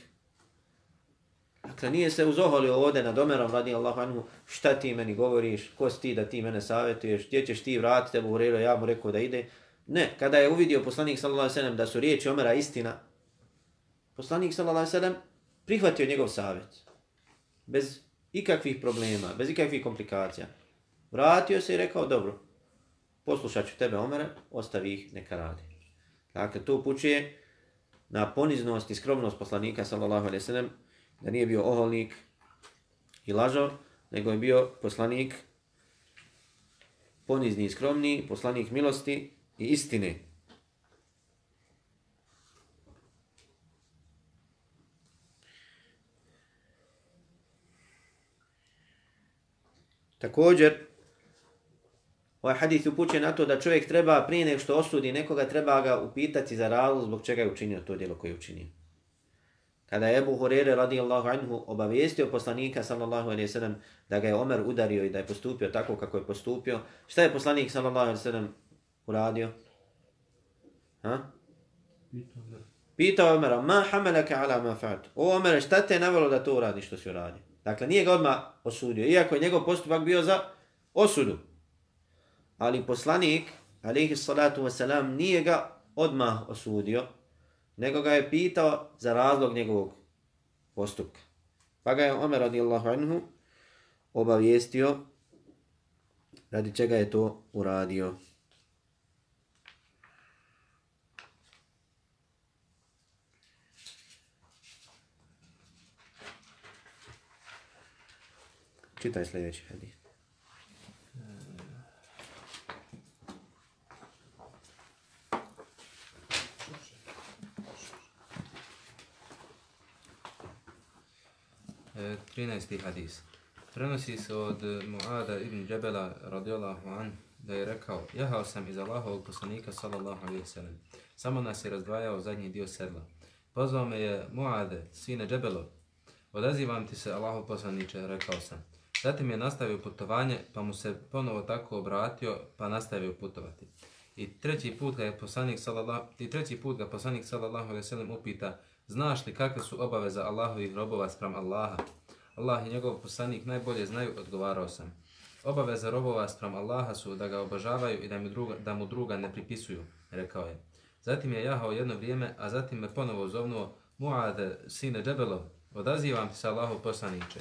Dakle, nije se uzoholio ovdje nad Omerom radi Allahu anhu, šta ti meni govoriš, ko si ti da ti mene savjetuješ, gdje ćeš ti vratiti, Ebu Hureyre, ja mu rekao da ide. Ne, kada je uvidio poslanik sallallahu alejhi ve sellem da su riječi Omera istina, poslanik sallallahu alejhi ve sellem prihvatio njegov savjet. Bez ikakvih problema, bez ikakvih komplikacija. Vratio se i rekao, dobro, poslušat ću tebe Omere, ostavi ih, neka radi. Dakle, to upućuje na poniznost i skromnost poslanika, sallallahu alaihi sallam, da nije bio oholnik i lažov, nego je bio poslanik ponizni i skromni, poslanik milosti i istine. Također, Ovaj hadis upućuje na to da čovjek treba prije nego što osudi nekoga, treba ga upitati za razlog zbog čega je učinio to djelo koje je učinio. Kada je Ebu Hurere radijallahu anhu obavijestio poslanika sallallahu alaihi sallam da ga je Omer udario i da je postupio tako kako je postupio, šta je poslanik sallallahu alaihi sallam uradio? Ha? Pitao Omera, ma hamelaka ala ma fa'at? O Omer, šta te je navjelo da to uradi što si uradio? Dakle, nije ga odmah osudio, iako je njegov postupak bio za osudu. Ali poslanik, alaihi salatu wasalam, nije ga odmah osudio, nego ga je pitao za razlog njegovog postupka. Pa ga je Omer radijallahu anhu obavijestio radi čega je to uradio. Čitaj sljedeći hadis. E, 13. hadis. Prenosi se od e, Muada ibn Džebela radijallahu an da je rekao Jahao sam iz Allahovog poslanika sallallahu alaihi sallam. Samo nas je razdvajao zadnji dio sedla. Pozvao me je Muade, sine Džebelo. Odazivam ti se Allahov poslaniče, rekao sam. Zatim je nastavio putovanje, pa mu se ponovo tako obratio, pa nastavio putovati. I treći put ga je poslanik sallallahu i treći put ga poslanik sallallahu alejhi ve sellem upita: "Znaš li kakve su obaveza Allahovih robova spram Allaha?" Allah i njegov poslanik najbolje znaju, odgovarao sam. Obaveza robova sprem Allaha su da ga obožavaju i da mu, druga, da mu druga ne pripisuju, rekao je. Zatim je jahao jedno vrijeme, a zatim me ponovo zovnuo Muade, sine Džebelov, odazivam ti se Allahu poslaniče.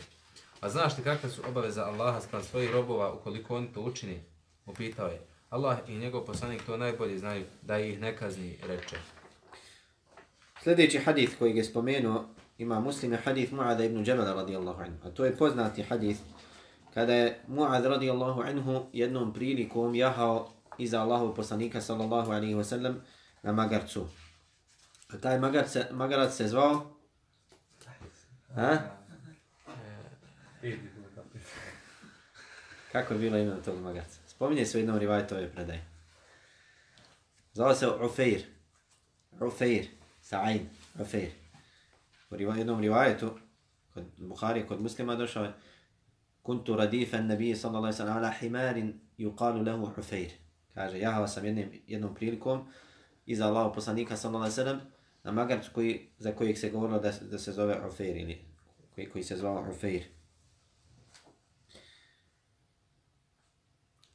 A znaš li kakve su obaveza Allaha spram svojih robova ukoliko on to učini? Upitao je. Allah i njegov poslanik to najbolje znaju da ih ne kazni, reče. Sljedeći hadith koji je spomenuo ima muslime hadith Mu'ada ibn Jabal radijallahu anhu. A to je poznati hadith kada je Mu'ad radijallahu anhu jednom prilikom jahao iza Allahov poslanika sallallahu alaihi wasallam na magarcu. A taj magarac se, magarac se zvao? Ha? Kako je bilo ime tog magarca? Spominje se u jednom rivajtu ove predaje. Zvao se Ufeir. Ufeir. Sa'in. Ufeir. U jednom rivajetu, kod Bukhari, kod muslima došao je Kuntu radifa nabije sallallahu alaihi sallam ala himarin yuqalu lahu Ufeir. Kaže, jahao sam jednim, jednom prilikom iza Allahu poslanika sallallahu alaihi sallam na magarcu koji, za kojeg se govorilo da, da se zove Ufeir ili koji, koji se zvao Ufeir.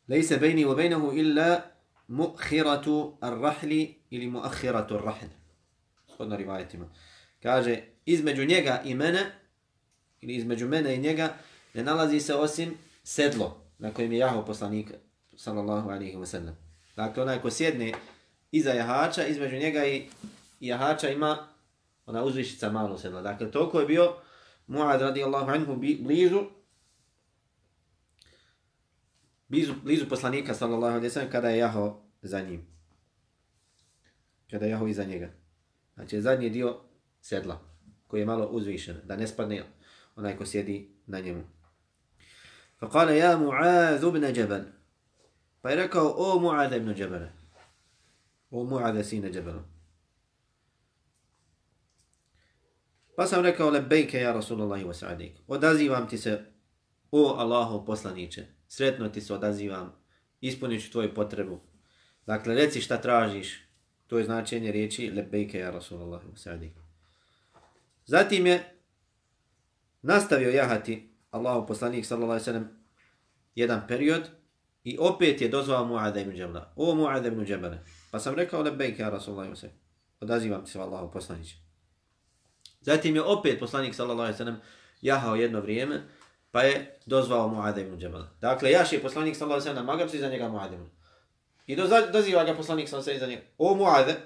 Lejse bejni u bejnehu illa mu'khiratu ar-rahli ili mu'akhiratu ar-rahl. Shodno rivajetima. Kaže, između njega i mene, ili između mene i njega, ne nalazi se osim sedlo na kojem je jahao poslanik, sallallahu alihi wa sallam. Dakle, onaj ko sjedne iza jahača, između njega i jahača ima ona uzvišica malo sedla. Dakle, toliko je bio Muad radijallahu anhu blizu, blizu, blizu poslanika sallallahu alejhi ve sellem kada je jahao za njim. Kada je jahao iza njega. Znači, zadnji dio sedla koji je malo uzvišen, da ne spadne onaj ko sjedi na njemu. Fa kale, ja Mu'az ibn Jabal. Pa je rekao, o Mu'az ibn Jabal. O Mu'az sine Jabal. Pa sam rekao, lebejke ja Rasulullahi wa sa'adik. Odazivam ti se, o Allahu poslaniće. Sretno ti se odazivam. Ispunit ću tvoju potrebu. Dakle, reci šta tražiš. To je značenje riječi lebejke ja Rasulallah u sa'adik. Zatim je nastavio jahati Allahu poslanik sallallahu alejhi ve sellem jedan period i opet je dozvao Mu'adha ibn Jabala. O Mu'adha ibn Jabala. Pa sam rekao lebejke ja Rasulullah sallallahu Odazivam se Allahu poslanici. Zatim je opet poslanik sallallahu alejhi ve sellem jahao jedno vrijeme pa je dozvao Mu'adha ibn Jabala. Dakle, jaši je poslanik sallallahu alejhi ve sellem na Magabsi za njega Mu'adha ibn. I doziva ga poslanik sa alejhi iza njega. O Muade,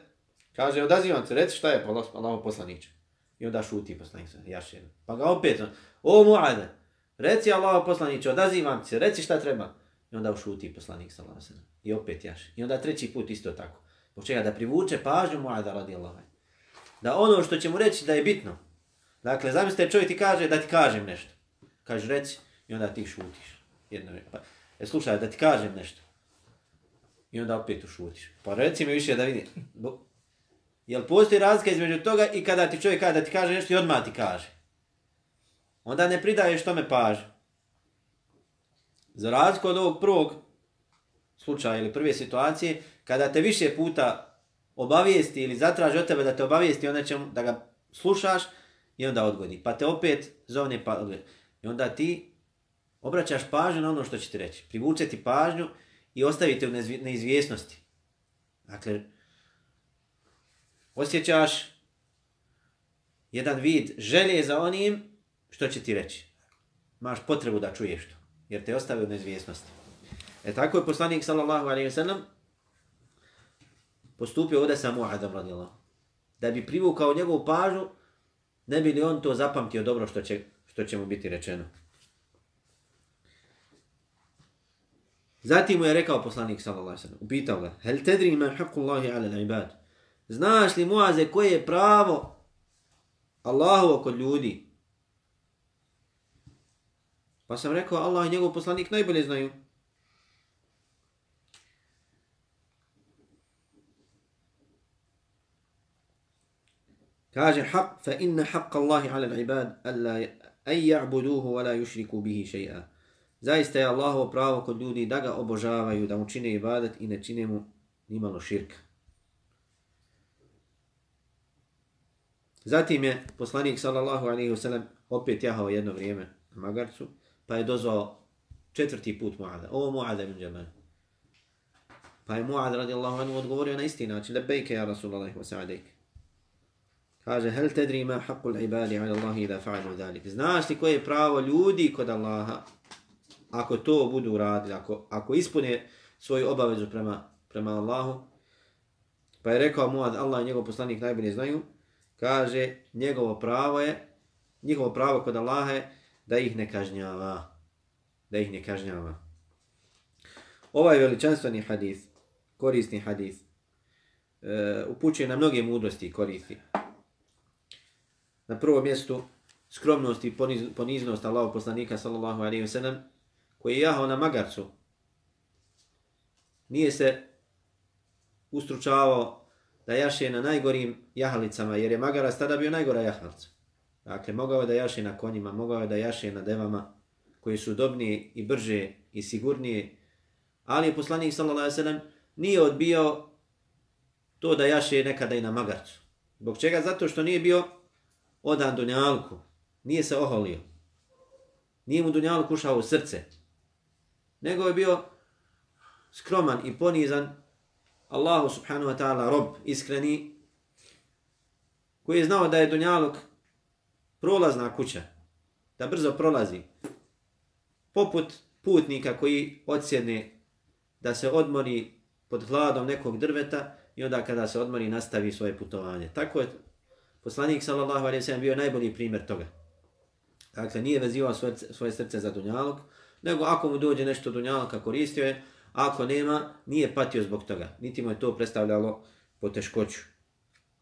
kaže odazivam se, reci šta je pa Allaho poslanici. I onda šuti poslanik sa jašem. Pa ga opet, o Mu'ade, reci Allaho poslaniče, odazivam se, reci šta treba. I onda šuti poslanik sa lasem. I opet jaš. I onda treći put isto tako. Zbog čega da privuče pažnju Mu'ada radi Allah. Da ono što će mu reći da je bitno. Dakle, zamislite čovjek ti kaže da ti kažem nešto. Kaže reci i onda ti šutiš. Jedno, pa, e, slušaj, da ti kažem nešto. I onda opet ušutiš. Pa reci mi više da vidi. Jel postoji razlika između toga i kada ti čovjek kada ti kaže nešto i odmah ti kaže. Onda ne pridaješ tome pažnju. Za razliku od ovog prvog slučaja ili prve situacije, kada te više puta obavijesti ili zatraži od tebe da te obavijesti, onda će da ga slušaš i onda odgodi. Pa te opet zovne pa odgodi. I onda ti obraćaš pažnju na ono što će ti reći. Privuče ti pažnju i ostavite u neizvjesnosti. Dakle, osjećaš jedan vid želje za onim što će ti reći. Maš potrebu da čuješ to, jer te ostavi u neizvjesnosti. E tako je poslanik sallallahu alaihi wa sallam postupio ovdje sa Mu'adom radijallahu. Da bi privukao njegovu pažu, ne bi li on to zapamtio dobro što će, što će mu biti rečeno. Zatim mu je rekao poslanik sallallahu alaihi wa sallam, upitao ga, hel tedri man haqqu Allahi ala l'ibad? Znaš li Muaze koje je pravo Allahu kod ljudi? Pa sam rekao, Allah i njegov poslanik najbolje znaju. Kaže, haq, fa inna haqqa Allahi ala l'ibad, alla an ja'buduhu, wa la yushriku bihi še'a. Zaista je Allahovo pravo kod ljudi da ga obožavaju, da mu čine ibadat i ne čine mu nimalo širka. Zatim je poslanik sallallahu alejhi ve sellem opet jahao jedno vrijeme na magarcu, pa je dozvao četvrti put Muada. Ovo Muada ibn Jabal. Pa je Muad radijallahu anhu odgovorio na isti način, lebejke ja Rasulallah wa sa'adejke. Kaže, hel tedri ma haqqul ibadi ala Allahi idha fa'alu dhalik. Znaš li koje je pravo ljudi kod Allaha ako to budu radili, ako, ako ispune svoju obavezu prema, prema Allahu? Pa je rekao Muad, Allah i njegov poslanik najbolje znaju, kaže, njegovo pravo je, njihovo pravo kod Allaha je da ih ne kažnjava. Da ih ne kažnjava. Ovaj veličanstveni hadis, korisni hadis, uh, upućuje na mnoge mudrosti i koristi. Na prvom mjestu, skromnost i poniz, poniznost Allahov poslanika, sallallahu alaihi wa sallam, koji je jahao na magarcu, nije se ustručavao da jaše na najgorim jahalicama, jer je magarac tada bio najgora jahalica. Dakle, mogao je da jaše na konjima, mogao je da jaše na devama, koji su udobnije i brže i sigurnije, ali je poslanik sallallahu alejhi ve sellem nije odbio to da jaše nekada i na magarcu. Zbog čega? Zato što nije bio odan dunjalku. Nije se oholio. Nije mu dunjalku ušao u srce. Nego je bio skroman i ponizan Allahu subhanahu wa ta'ala rob iskreni koji je znao da je dunjaluk prolazna kuća. Da brzo prolazi. Poput putnika koji odsjedne da se odmori pod hladom nekog drveta i onda kada se odmori nastavi svoje putovanje. Tako je poslanik sallallahu alejhi ve sellem bio najbolji primjer toga. Dakle, nije vezivao svoje, svoje srce za dunjalog, nego ako mu dođe nešto dunjalka koristio je, ako nema, nije patio zbog toga. Niti mu je to predstavljalo poteškoću.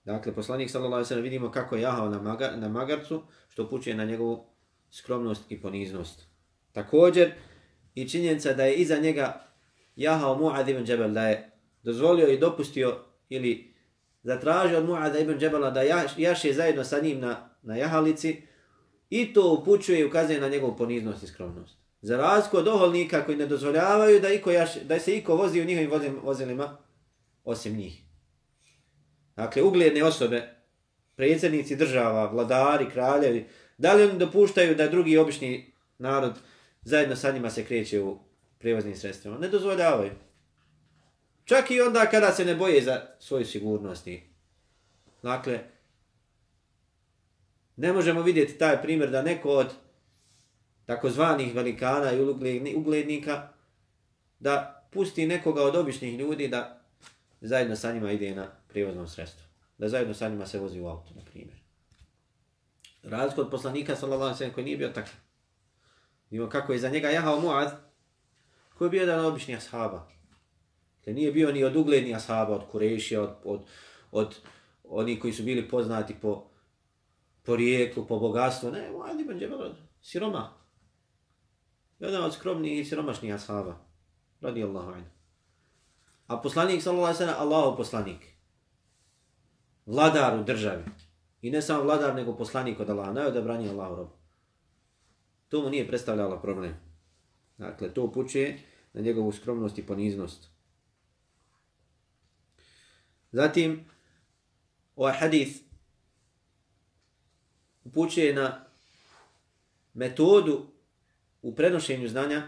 Dakle, poslanik sallallahu alejhi ve sellem vidimo kako je jahao na, magar, na magarcu, što pučuje na njegovu skromnost i poniznost. Također, i činjenica da je iza njega jahao Mu'ad ibn Džebel da je dozvolio i dopustio ili zatražio od Muada ibn Džebela da jaše zajedno sa njim na, na jahalici i to upućuje i ukazuje na njegovu poniznost i skromnost. Za razliku od oholnika koji ne dozvoljavaju da, iko jaš, da se iko vozi u njihovim vozim, vozilima osim njih. Dakle, ugledne osobe, predsjednici država, vladari, kraljevi, da li oni dopuštaju da drugi obični narod zajedno sa njima se kreće u prevoznim sredstvima. Ne dozvoljavaju. Čak i onda kada se ne boje za svoju sigurnost. Dakle, ne možemo vidjeti taj primjer da neko od takozvanih velikana i uglednika da pusti nekoga od običnih ljudi da zajedno sa njima ide na prijevoznom sredstvu. Da zajedno sa njima se vozi u auto, na primjer. Razliku od poslanika, sallallahu alaihi sallam, koji nije bio takav. Vidimo kako je za njega jahao Muad, koji je bio jedan obični ashaba. Dakle, nije bio ni od uglednih ashaba, od Kurešija, od, od, od oni koji su bili poznati po, po rijeku, po bogatstvu. Ne, Muad ibn Džebel, siroma. Jedan od skromnijih i siromašnijih ashaba. Radi Allahu anhu. A poslanik, sallallahu alaihi sallam, Allahu poslanik. Vladar u državi. I ne samo vladar, nego poslanik od Allaha. Najodabraniji Allahu rob. To mu nije predstavljalo problem. Dakle, to upućuje na njegovu skromnost i poniznost. Zatim, ovaj hadith upućuje na metodu u prenošenju znanja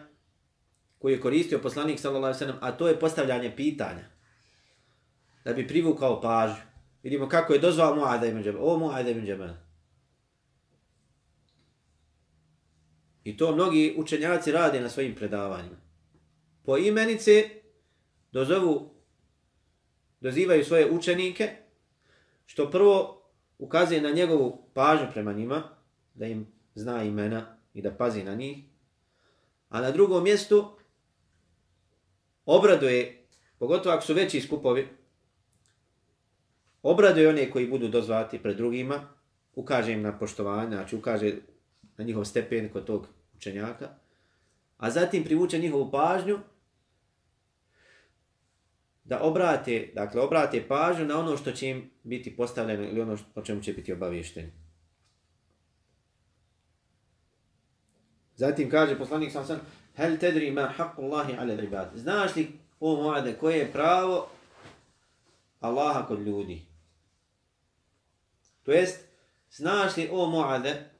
koji je koristio poslanik sallallahu alejhi ve a to je postavljanje pitanja da bi privukao pažnju. Vidimo kako je dozvao Muada ibn Džebel. O Muada ibn Džebel. I to mnogi učenjaci rade na svojim predavanjima. Po imenice dozovu, dozivaju svoje učenike, što prvo ukazuje na njegovu pažnju prema njima, da im zna imena i da pazi na njih, a na drugom mjestu obraduje, pogotovo ako su veći skupovi, obraduje one koji budu dozvati pred drugima, ukaže im na poštovanje, znači ukaže na njihov stepen kod tog učenjaka, a zatim privuče njihovu pažnju da obrate, dakle, obrate pažnju na ono što će im biti postavljeno ili ono o čemu će biti obavješteni. Zatim kaže poslanik sam sam, hel tedri ma haqqu Allahi ala ibad. Znaš li, o Muade, koje je pravo Allaha kod ljudi? To jest, znaš li, o Muade,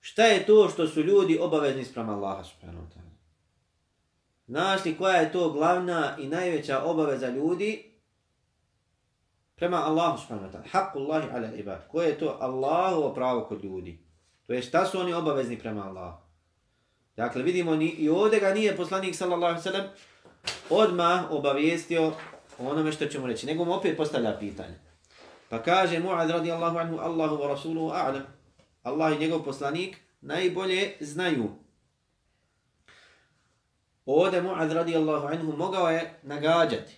Šta je to što su ljudi obavezni sprem Allaha subhanahu wa ta'ala? Znaš li koja je to glavna i najveća obaveza ljudi prema Allahu subhanahu wa ta'ala. Haqqullahi ala ibad. Koje je to Allahovo pravo kod ljudi? To je šta su oni obavezni prema Allahu? Dakle, vidimo, ni, i ovdje ga nije poslanik sallallahu sallam odmah obavijestio onome što ćemo reći. Nego mu opet postavlja pitanje. Pa kaže Mu'ad radijallahu anhu, Allahu wa rasuluhu a'lam. Allah i njegov poslanik najbolje znaju. Ovdje Mu'ad radijallahu anhu mogao je nagađati.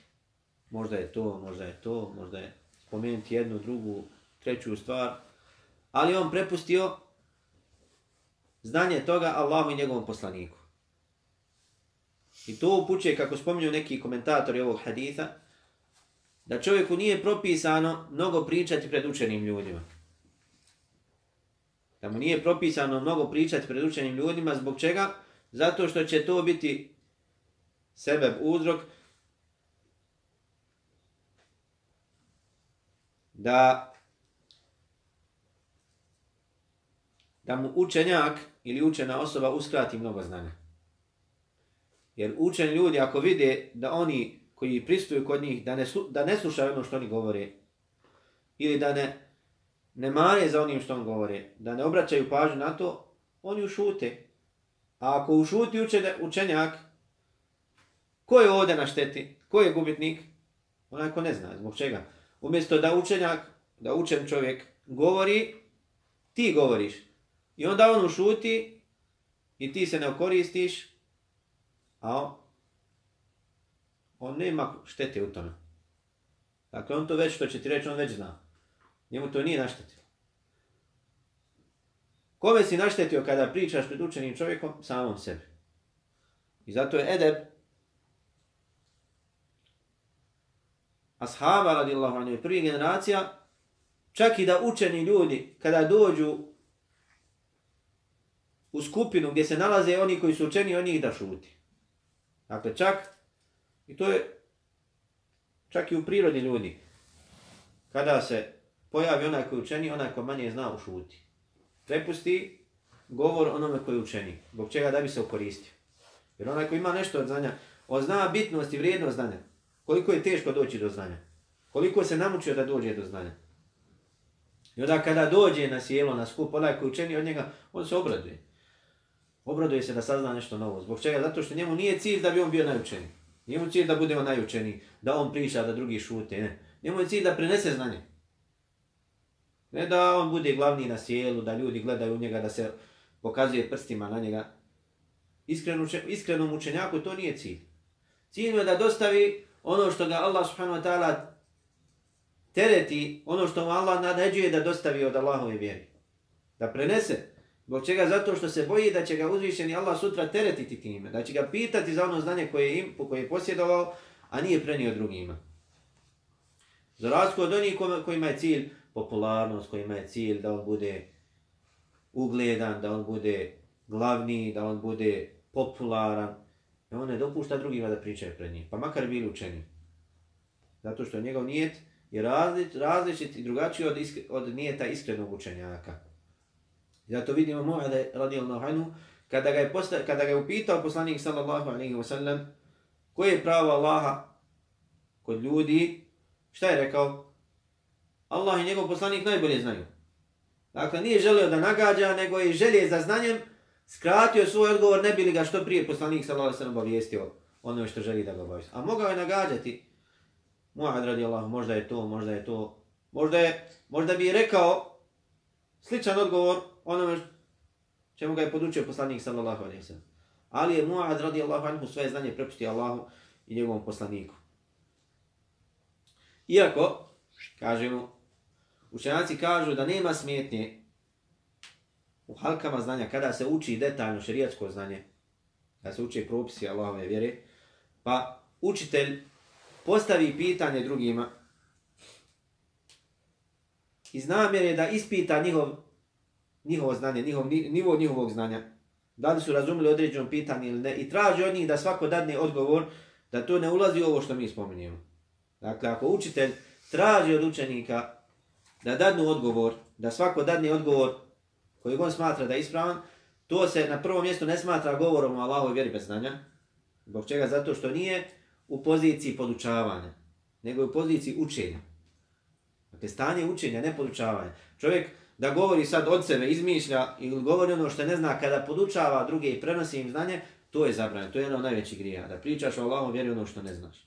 Možda je to, možda je to, možda je spomenuti jednu, drugu, treću stvar. Ali on prepustio znanje toga Allahu i njegovom poslaniku. I to upućuje, kako spominju neki komentatori ovog haditha, da čovjeku nije propisano mnogo pričati pred učenim ljudima. Da mu nije propisano mnogo pričati pred učenim ljudima, zbog čega? Zato što će to biti sebe uzrok da da mu učenjak ili učena osoba uskrati mnogo znanja. Jer učeni ljudi ako vide da oni koji pristuju kod njih da ne, da ne slušaju ono što oni govore ili da ne, ne mare za onim što on govore, da ne obraćaju pažnju na to, oni ušute. A ako ušuti učenjak, učenjak ko je ovdje na šteti? Ko je gubitnik? Onaj ko ne zna. Zbog čega? Umjesto da učenjak, da učen čovjek govori, ti govoriš. I onda on ušuti i ti se ne okoristiš, a on, on nema štete u tome. Dakle, on to već, što će ti reći, on već zna. Njemu to nije naštetilo. Kome si naštetio kada pričaš pred učenim čovjekom? Samom sebi. I zato je Edeb ashaba radijallahu anhu prvi generacija čak i da učeni ljudi kada dođu u skupinu gdje se nalaze oni koji su učeni, oni ih da šuti. Dakle, čak, i to je čak i u prirodi ljudi, kada se pojavi onaj koji učeni, onaj koji manje zna u šuti. Prepusti govor onome koji učeni, zbog čega da bi se ukoristio. Jer onaj koji ima nešto od znanja, on zna bitnost i vrijednost znanja. Koliko je teško doći do znanja. Koliko se namučio da dođe do znanja. I onda kada dođe na sjelo, na skup, onaj koji učeni od njega, on se obraduje. Obraduje se da sazna nešto novo. Zbog čega? Zato što njemu nije cilj da bi on bio najučeniji. Nije mu cilj da bude on najučeniji, da on priča, da drugi šute. Ne. Njemu je cilj da prenese znanje. Ne da on bude glavni na sjelu, da ljudi gledaju u njega, da se pokazuje prstima na njega. Iskreno, iskrenom učenjaku to nije cilj. Cilj je da dostavi ono što ga Allah subhanahu wa ta'ala tereti, ono što mu Allah nadeđuje da dostavi od Allahove vjeri. Da prenese. Zbog čega? Zato što se boji da će ga uzvišeni Allah sutra teretiti time. Da će ga pitati za ono znanje koje je, im, koje je posjedovao, a nije prenio drugima. Za razliku od onih kojima je cilj popularnost, kojima je cilj da on bude ugledan, da on bude glavni, da on bude popularan, i on ne dopušta drugima da pričaju pred njim, pa makar bili učeni. Zato što njegov nijet je različit, različit i drugačiji od, iskre, od nijeta iskrenog učenjaka. Zato vidimo Mu'ade radijallahu anhu, kada ga je, posta, kada ga je upitao poslanik sallallahu alaihi wa sallam, koje je pravo Allaha kod ljudi, šta je rekao? Allah i njegov poslanik najbolje znaju. Dakle, nije želio da nagađa, nego je želje za znanjem, skratio svoj odgovor, ne bi li ga što prije poslanik sallallahu alaihi wa sallam obavijestio ono što želi da ga obavijesti. A mogao je nagađati, Mu'ad radijallahu, možda je to, možda je to, možda, je, možda bi rekao sličan odgovor, onome čemu ga je podučio poslanik sallallahu alejhi ve. Ali je Muad radijallahu anhu svoje znanje prepustio Allahu i njegovom poslaniku. Iako, kažemo, učenjaci kažu da nema smetnje u halkama znanja kada se uči detaljno šerijatsko znanje, kada se uči propisi Allahove vjere, pa učitelj postavi pitanje drugima iz namjere da ispita njihov njihovo znanje, njihov, nivo njihovog znanja, da li su razumili određeno pitanje ili ne, i traži od njih da svako dadne odgovor, da to ne ulazi u ovo što mi spominjemo. Dakle, ako učitelj traži od učenika da dadnu odgovor, da svako dadne odgovor koji on smatra da je ispravan, to se na prvom mjestu ne smatra govorom o Allahoj vjeri bez znanja. Zbog čega? Zato što nije u poziciji podučavanja, nego u poziciji učenja. Dakle, stanje učenja, ne podučavanja. Čovjek da govori sad od sebe, izmišlja ili govori ono što ne zna, kada podučava druge i prenosi im znanje, to je zabranjeno. To je jedna od najvećih grija. Da pričaš o Allahom, vjeri ono što ne znaš.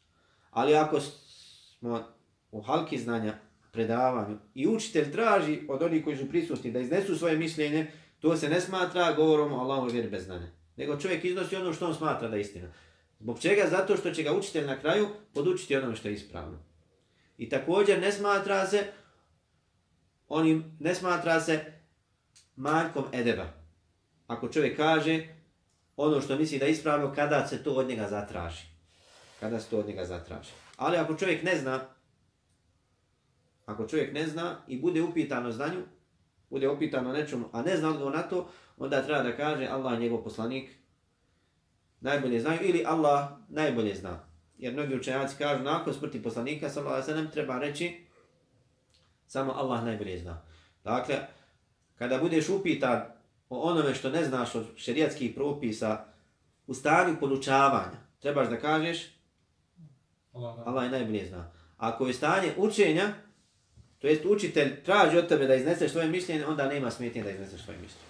Ali ako smo u halki znanja, predavanju i učitelj traži od onih koji su prisutni da iznesu svoje mišljenje, to se ne smatra govorom o Allahom vjeri bez znanja. Nego čovjek iznosi ono što on smatra da je istina. Zbog čega? Zato što će ga učitelj na kraju podučiti ono što je ispravno. I također ne smatra se onim ne smatra se manjkom edeba. Ako čovjek kaže ono što misli da je ispravno kada se to od njega zatraži. Kada se to od njega zatraži. Ali ako čovjek ne zna ako čovjek ne zna i bude upitan o znanju, bude upitan o nečemu, a ne zna odgovor na to, onda treba da kaže Allah njegov poslanik najbolje znaju ili Allah najbolje zna. Jer mnogi učenjaci kažu nakon smrti poslanika sallallahu alejhi ve sellem treba reći samo Allah najbolje zna. Dakle, kada budeš upitan o onome što ne znaš od šerijatskih propisa u stanju podučavanja, trebaš da kažeš Allah, Allah najbolje zna. Ako je stanje učenja, to jest učitelj traži od tebe da izneseš svoje mišljenje, onda nema smetnje da izneseš svoje mišljenje.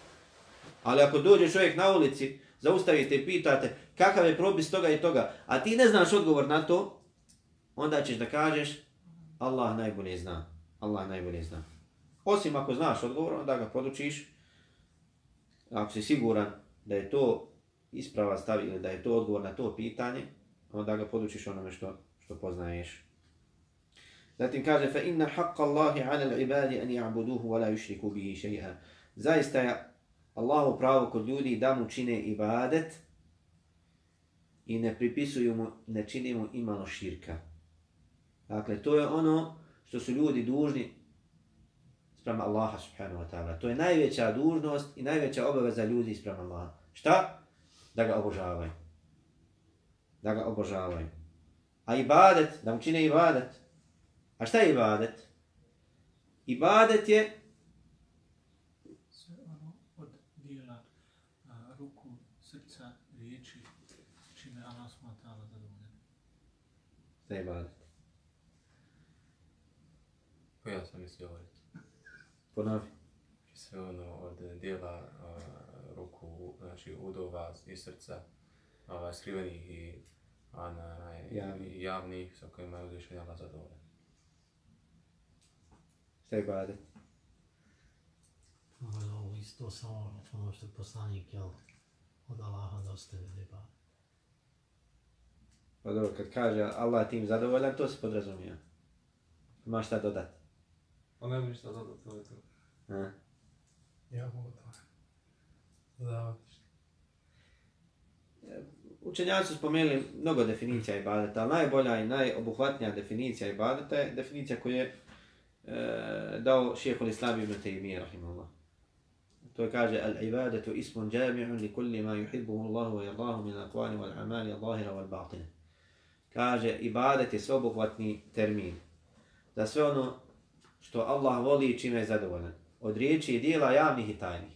Ali ako dođe čovjek na ulici, zaustavite i pitate kakav je propis toga i toga, a ti ne znaš odgovor na to, onda ćeš da kažeš Allah najbolje zna. Allah najbolje zna. Osim ako znaš odgovor, onda ga podučiš. Ako si siguran da je to isprava stav ili da je to odgovor na to pitanje, onda ga podučiš onome što, što poznaješ. Zatim kaže fa inna haqqa Allahi 'ala al-'ibadi an ya'buduhu wa la yushriku bihi shay'a. Zaista je Allahu pravo kod ljudi da mu čine ibadet i ne pripisuju mu, ne čine mu imalo širka. Dakle, to je ono što su ljudi dužni sprem Allaha subhanahu wa ta'ala. To je najveća dužnost i najveća obaveza ljudi sprem Allaha. Šta? Da ga obožavaju. Da ga obožavaju. A ibadet, da mu čine ibadet. A šta je ibadet? Ibadet je Šta je ibadet? Pa ja sam mislio ovaj. Ponovi. Sve ono od dijela uh, ruku, znači udova i srca, uh, skrivenih i ana, javnih. javnih sa kojima je uzvišen Allah zadovoljan. Šta je ibadet? Ovo isto samo ono što je poslanik, jel, od Allaha da ostaje da ibadet. Pa dobro, kad kaže Allah tim zadovoljan, to se podrazumije. Ima šta dodati? Pa ne mi šta dodati, to je to. Ha? Ja mogu to. Dodavati Učenjaci su spomenuli mnogo definicija ibadeta, ali najbolja i najobuhvatnija definicija ibadeta je definicija koju je e, dao šehol Islam ibn Taymiyyah, rahimahullah. To je kaže, al-ibadetu ismun jami'un li kulli ma yuhibbuhu Allahu wa yardahu min aqwali wal amali al-zahira wal batina kaže ibadet je sveobuhvatni termin. Za sve ono što Allah voli i čime je zadovoljan. Od riječi i dijela javnih i tajnih.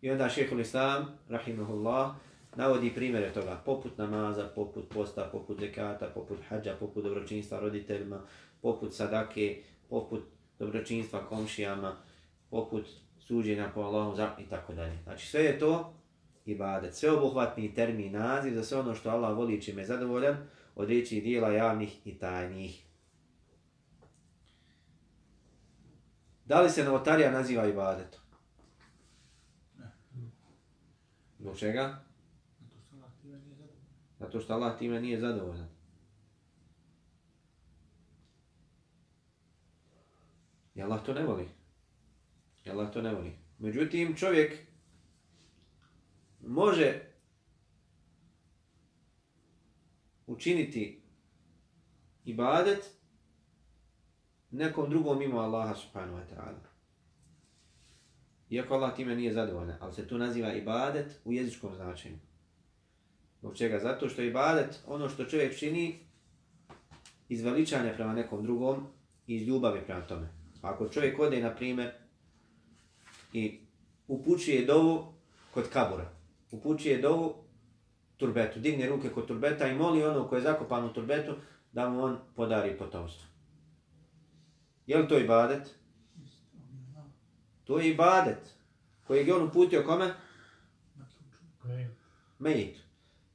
I onda šehhul Islam, rahimahullah, navodi primjere toga. Poput namaza, poput posta, poput zekata, poput hađa, poput dobročinstva roditeljima, poput sadake, poput dobročinstva komšijama, poput suđenja po Allahu i tako dalje. Znači sve je to ibadet. Sveobuhvatni termin, naziv za sve ono što Allah voli čime je zadovoljan od riječi i dijela javnih i tajnih. Da li se novotarija naziva ibadetom? Ne. Zbog čega? Zato što Allah time nije zadovoljan. I Allah to ne voli. I Allah to ne voli. Međutim, čovjek može učiniti ibadet nekom drugom mimo Allaha subhanahu wa ta'ala. Iako Allah time nije zadovoljan, ali se tu naziva ibadet u jezičkom značenju. Zbog čega? Zato što ibadet, ono što čovjek čini, iz veličanja prema nekom drugom i iz ljubavi prema tome. Pa ako čovjek ode, na primjer, i upućuje dovu kod kabura, upućuje dovu turbetu, digne ruke kod turbeta i moli ono koje je zakopan u turbetu da mu on podari potomstvo. Je li to ibadet? To je ibadet. Kojeg je on uputio kome? Mejit.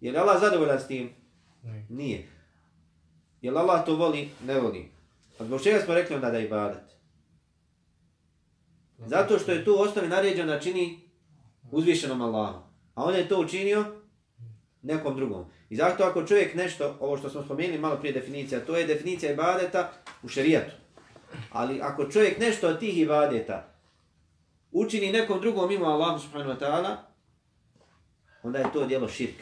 Je li Allah zadovoljan s tim? Ne. Nije. Je li Allah to voli? Ne voli. A zbog čega smo rekli onda da je ibadet? Zato što je tu osnovi naređeno da čini uzvišenom Allahu. A on je to učinio nekom drugom. I zato ako čovjek nešto, ovo što smo spomenuli malo prije definicija, to je definicija ibadeta u šerijatu. Ali ako čovjek nešto od tih ibadeta učini nekom drugom mimo Allah subhanahu wa ta'ala, onda je to djelo širk.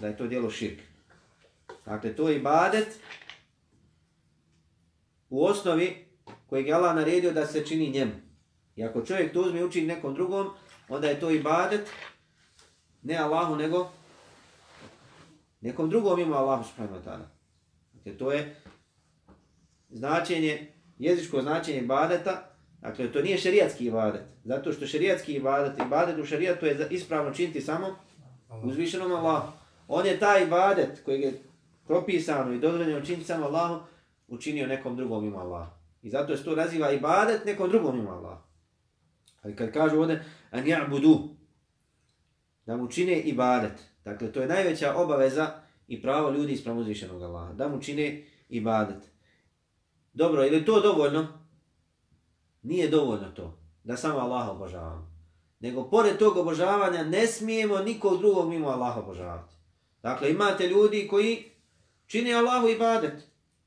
Da je to djelo širk. Dakle, to je ibadet u osnovi kojeg je Allah naredio da se čini njemu. I ako čovjek to uzme i učini nekom drugom, onda je to ibadet ne Allahu nego nekom drugom ima Allahu subhanahu wa ta'ala. Dakle, to je značenje, jezičko značenje ibadeta, dakle, to nije šerijatski ibadet, zato što šerijatski ibadet, ibadet u šerijatu je ispravno činiti samo uzvišenom Allahu. On je taj ibadet koji je propisano i dozvoljeno činiti samo Allahu, učinio nekom drugom ima Allah. I zato se to naziva ibadet nekom drugom ima Allah. Ali kad kažu ovdje, an ja'budu, da mu čine ibadet. Dakle, to je najveća obaveza i pravo ljudi ispravo uzvišenog Allaha. Da mu čine ibadet. Dobro, ili to dovoljno? Nije dovoljno to. Da samo Allaha obožavamo. Nego, pored tog obožavanja, ne smijemo nikog drugog mimo Allaha obožavati. Dakle, imate ljudi koji čine Allahu ibadet.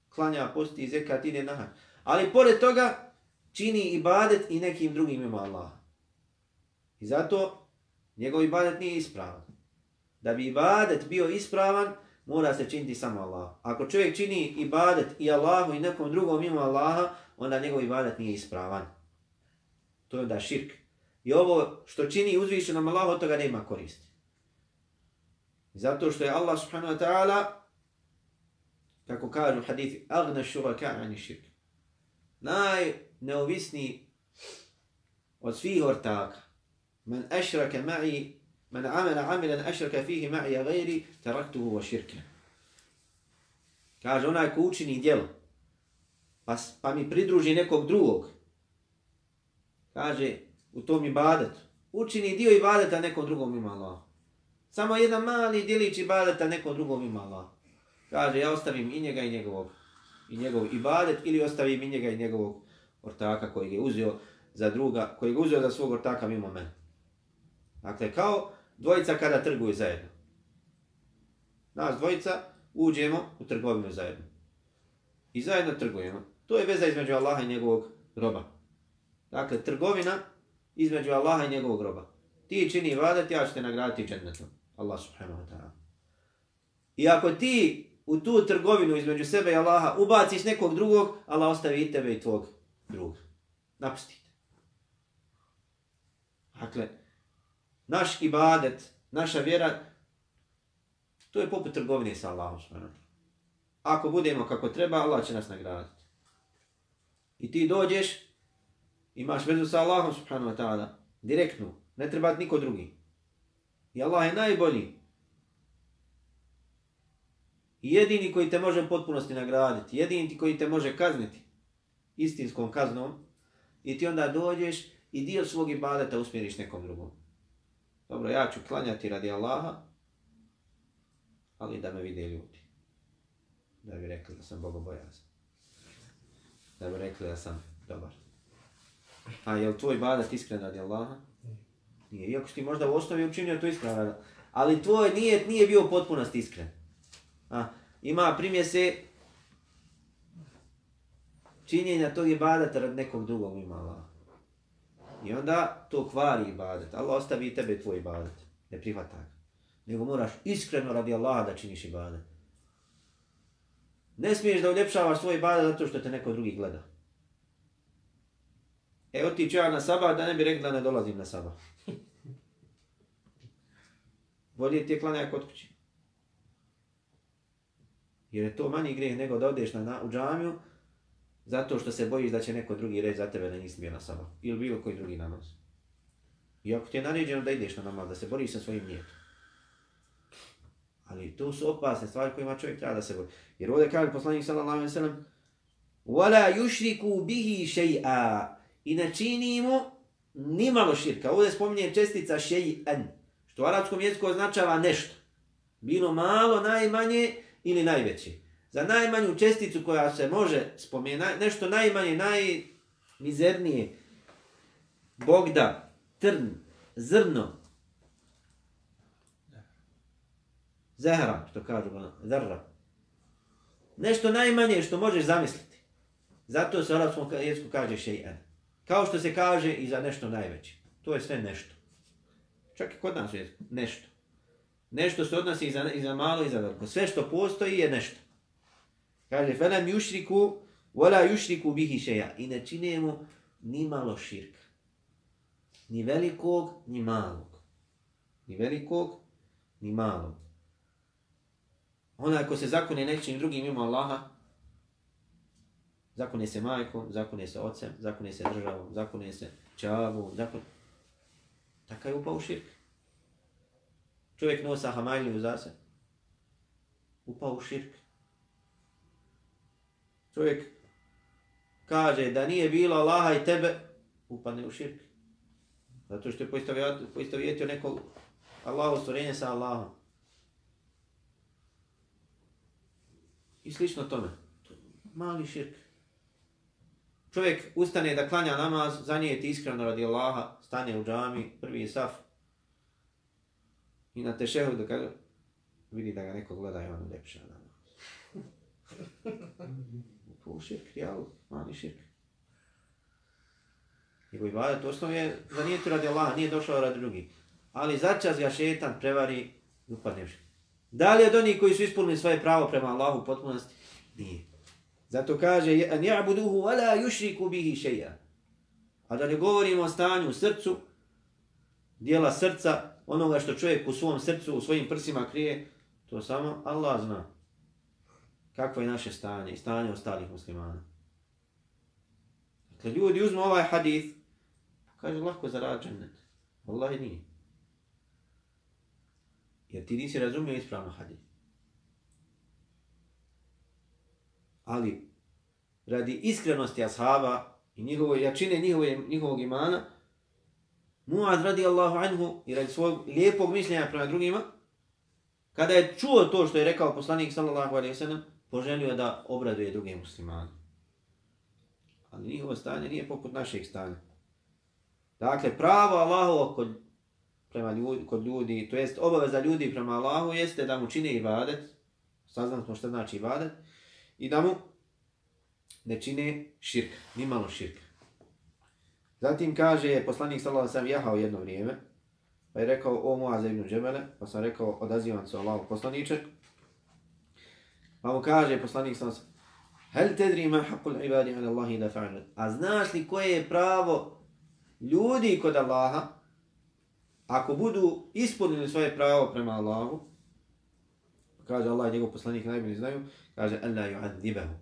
Klanja, posti, zekat, ide na hač. Ali, pored toga, čini ibadet i nekim drugim mimo Allaha. I zato njegov ibadet nije ispravan. Da bi ibadet bio ispravan, mora se činiti samo Allah. Ako čovjek čini ibadet i Allahu i nekom drugom mimo Allaha, onda njegov ibadet nije ispravan. To je onda širk. I ovo što čini uzvišenom Allahu, od toga nema koristi. Zato što je Allah subhanahu wa ta'ala, kako kažu u hadithi, agna šuraka ani širk. Najneovisniji od svih ortaka. Men ašraka ma'i, men amela amilan ašrka fihi ma'ija gajri, taraktuhu wa širke. Kaže, onaj ko učini djelo, pa, pa mi pridruži nekog drugog, kaže, u tom ibadetu, učini dio ibadeta nekom drugom ima Allah. Samo jedan mali djelić ibadeta nekom drugom ima Allah. Kaže, ja ostavim i njega i njegovog, i njegov ibadet, ili ostavim i njega i njegovog ortaka kojeg je uzeo za druga, kojeg je uzeo za svog ortaka mimo mene. Dakle, kao dvojica kada trguju zajedno. Nas dvojica uđemo u trgovinu zajedno. I zajedno trgujemo. To je veza između Allaha i njegovog roba. Dakle, trgovina između Allaha i njegovog roba. Ti čini ibadet, ja ću te nagraditi džennetom. Allah subhanahu wa ta'ala. I ako ti u tu trgovinu između sebe i Allaha ubaciš nekog drugog, Allah ostavi i tebe i tvog drugog. Napustite. Dakle, naš ibadet, naša vjera, to je poput trgovine sa Allahom. subhanahu. Ako budemo kako treba, Allah će nas nagraditi. I ti dođeš, imaš vezu sa Allahom subhanahu wa ta'ala, direktnu, ne treba niko drugi. I Allah je najbolji. I jedini koji te može u potpunosti nagraditi, jedini koji te može kazniti istinskom kaznom, i ti onda dođeš i dio svog ibadeta usmjeriš nekom drugom. Dobro, ja ću klanjati radi Allaha, ali da me vide ljudi. Da bi rekli da sam bogobojazan. Da bi rekli da sam dobar. A je li tvoj badat iskren radi Allaha? Nije. Iako ti možda u osnovi učinio to iskreno, ali tvoj nije, nije bio u potpunosti iskren. A, ima primjese činjenja tog ibadata radi nekog drugog ima Allaha. I onda to kvari ibadet. Allah ostavi tebe tvoj ibadet. Ne prihvata ga. Nego moraš iskreno radi Allaha da činiš ibadet. Ne smiješ da uljepšavaš svoj ibadet zato što te neko drugi gleda. E, otiću ja na sabah da ne bi rekla da ne dolazim na sabah. Bolje ti je klanjaj kod kući. Jer je to manji grijeh nego da odeš na, na, u džamiju Zato što se bojiš da će neko drugi reći za tebe da nisi bio na sabah. Ili bilo koji drugi namaz. I ako ti je naređeno da ideš na namaz, da se boriš sa svojim nijetom. Ali to su opasne stvari kojima čovjek treba da se boji. Jer ovdje kaže poslanik sallallahu alaihi sallam "Wala yushriku bihi shay'a." I ne činimo nimalo širka. Ovdje spominje čestica šeji'an. Što u arapskom jeziku označava nešto. Bilo malo, najmanje ili najveće. Za najmanju česticu koja se može spomenuti, nešto najmanje, najmizernije, bogda, trn, zrno, zahra, što kažu, zarra. Nešto najmanje što možeš zamisliti. Zato se u arapskom jeziku kaže še'an. Kao što se kaže i za nešto najveće. To je sve nešto. Čak i kod nas je nešto. Nešto se odnosi i za, i za malo i za veliko. Sve što postoji je nešto. Kaže, felem jušriku, vola jušriku bihi šeja. I ne čine mu ni malo širka. Ni velikog, ni malog. Ni velikog, ni malog. Onaj ko se zakone nečim drugim mimo Allaha, zakone se majkom, zakone se ocem, zakone se državom, zakone se čavom, zakon... Takav je upao u širk. Čovjek nosa hamajliju za se. Upao u širk. Čovjek kaže da nije bilo Allaha i tebe, upadne u širk. Zato što je poistovjetio nekog Allahu stvorenje sa Allahom. I slično tome. Mali širk. Čovjek ustane da klanja namaz, zanijeti iskreno radi Allaha, stane u džami, prvi saf. I na tešehu da kaže, vidi da ga neko gleda i on lepša namaz. poluširk, širk, jel, mali širk. Njegov ibadet osnov je da nije tu radi Allaha, nije došao radi drugi. Ali začas ga šetan prevari i upadne u širk. Da li od onih koji su ispunili svoje pravo prema Allahu u potpunosti? Nije. Zato kaže, an ja'buduhu wa la yushriku bihi shay'a. A da ne govorimo o stanju u srcu, dijela srca, onoga što čovjek u svom srcu, u svojim prsima krije, to samo Allah zna. Kakvo je naše stanje i stanje ostalih muslimana. Dakle, ljudi uzmu ovaj hadith, pa kaže, lahko zarad džennet. Allah nije. Jer ti nisi razumio ispravno hadith. Ali, radi iskrenosti ashaba i njihove jačine njihove, njihovog imana, Muad radi Allahu anhu i radi svog lijepog mišljenja prema drugima, kada je čuo to što je rekao poslanik sallallahu alaihi sallam, poželio da obraduje druge muslimane. Ali njihovo stanje nije poput našeg stanja. Dakle, pravo Allahovo kod prema ljudi, kod ljudi, to jest obaveza ljudi prema Allahu jeste da mu čine ibadet, saznam smo što znači ibadet, i da mu ne čine širk, ni malo širk. Zatim kaže, poslanik sallallahu sam jahao jedno vrijeme, pa je rekao, o Muaz ibn Džemele, pa sam rekao, odazivam se Allahu poslaniček, pa mu kaže, poslanik sam, Hel tedri ma haqqul ibadi ala Allahi da fa'alu. A znaš li koje je pravo ljudi kod Allaha ako budu ispunili svoje pravo prema Allahu, kaže Allah i njegov poslanik najbolji znaju, kaže Alla yu'adibahu,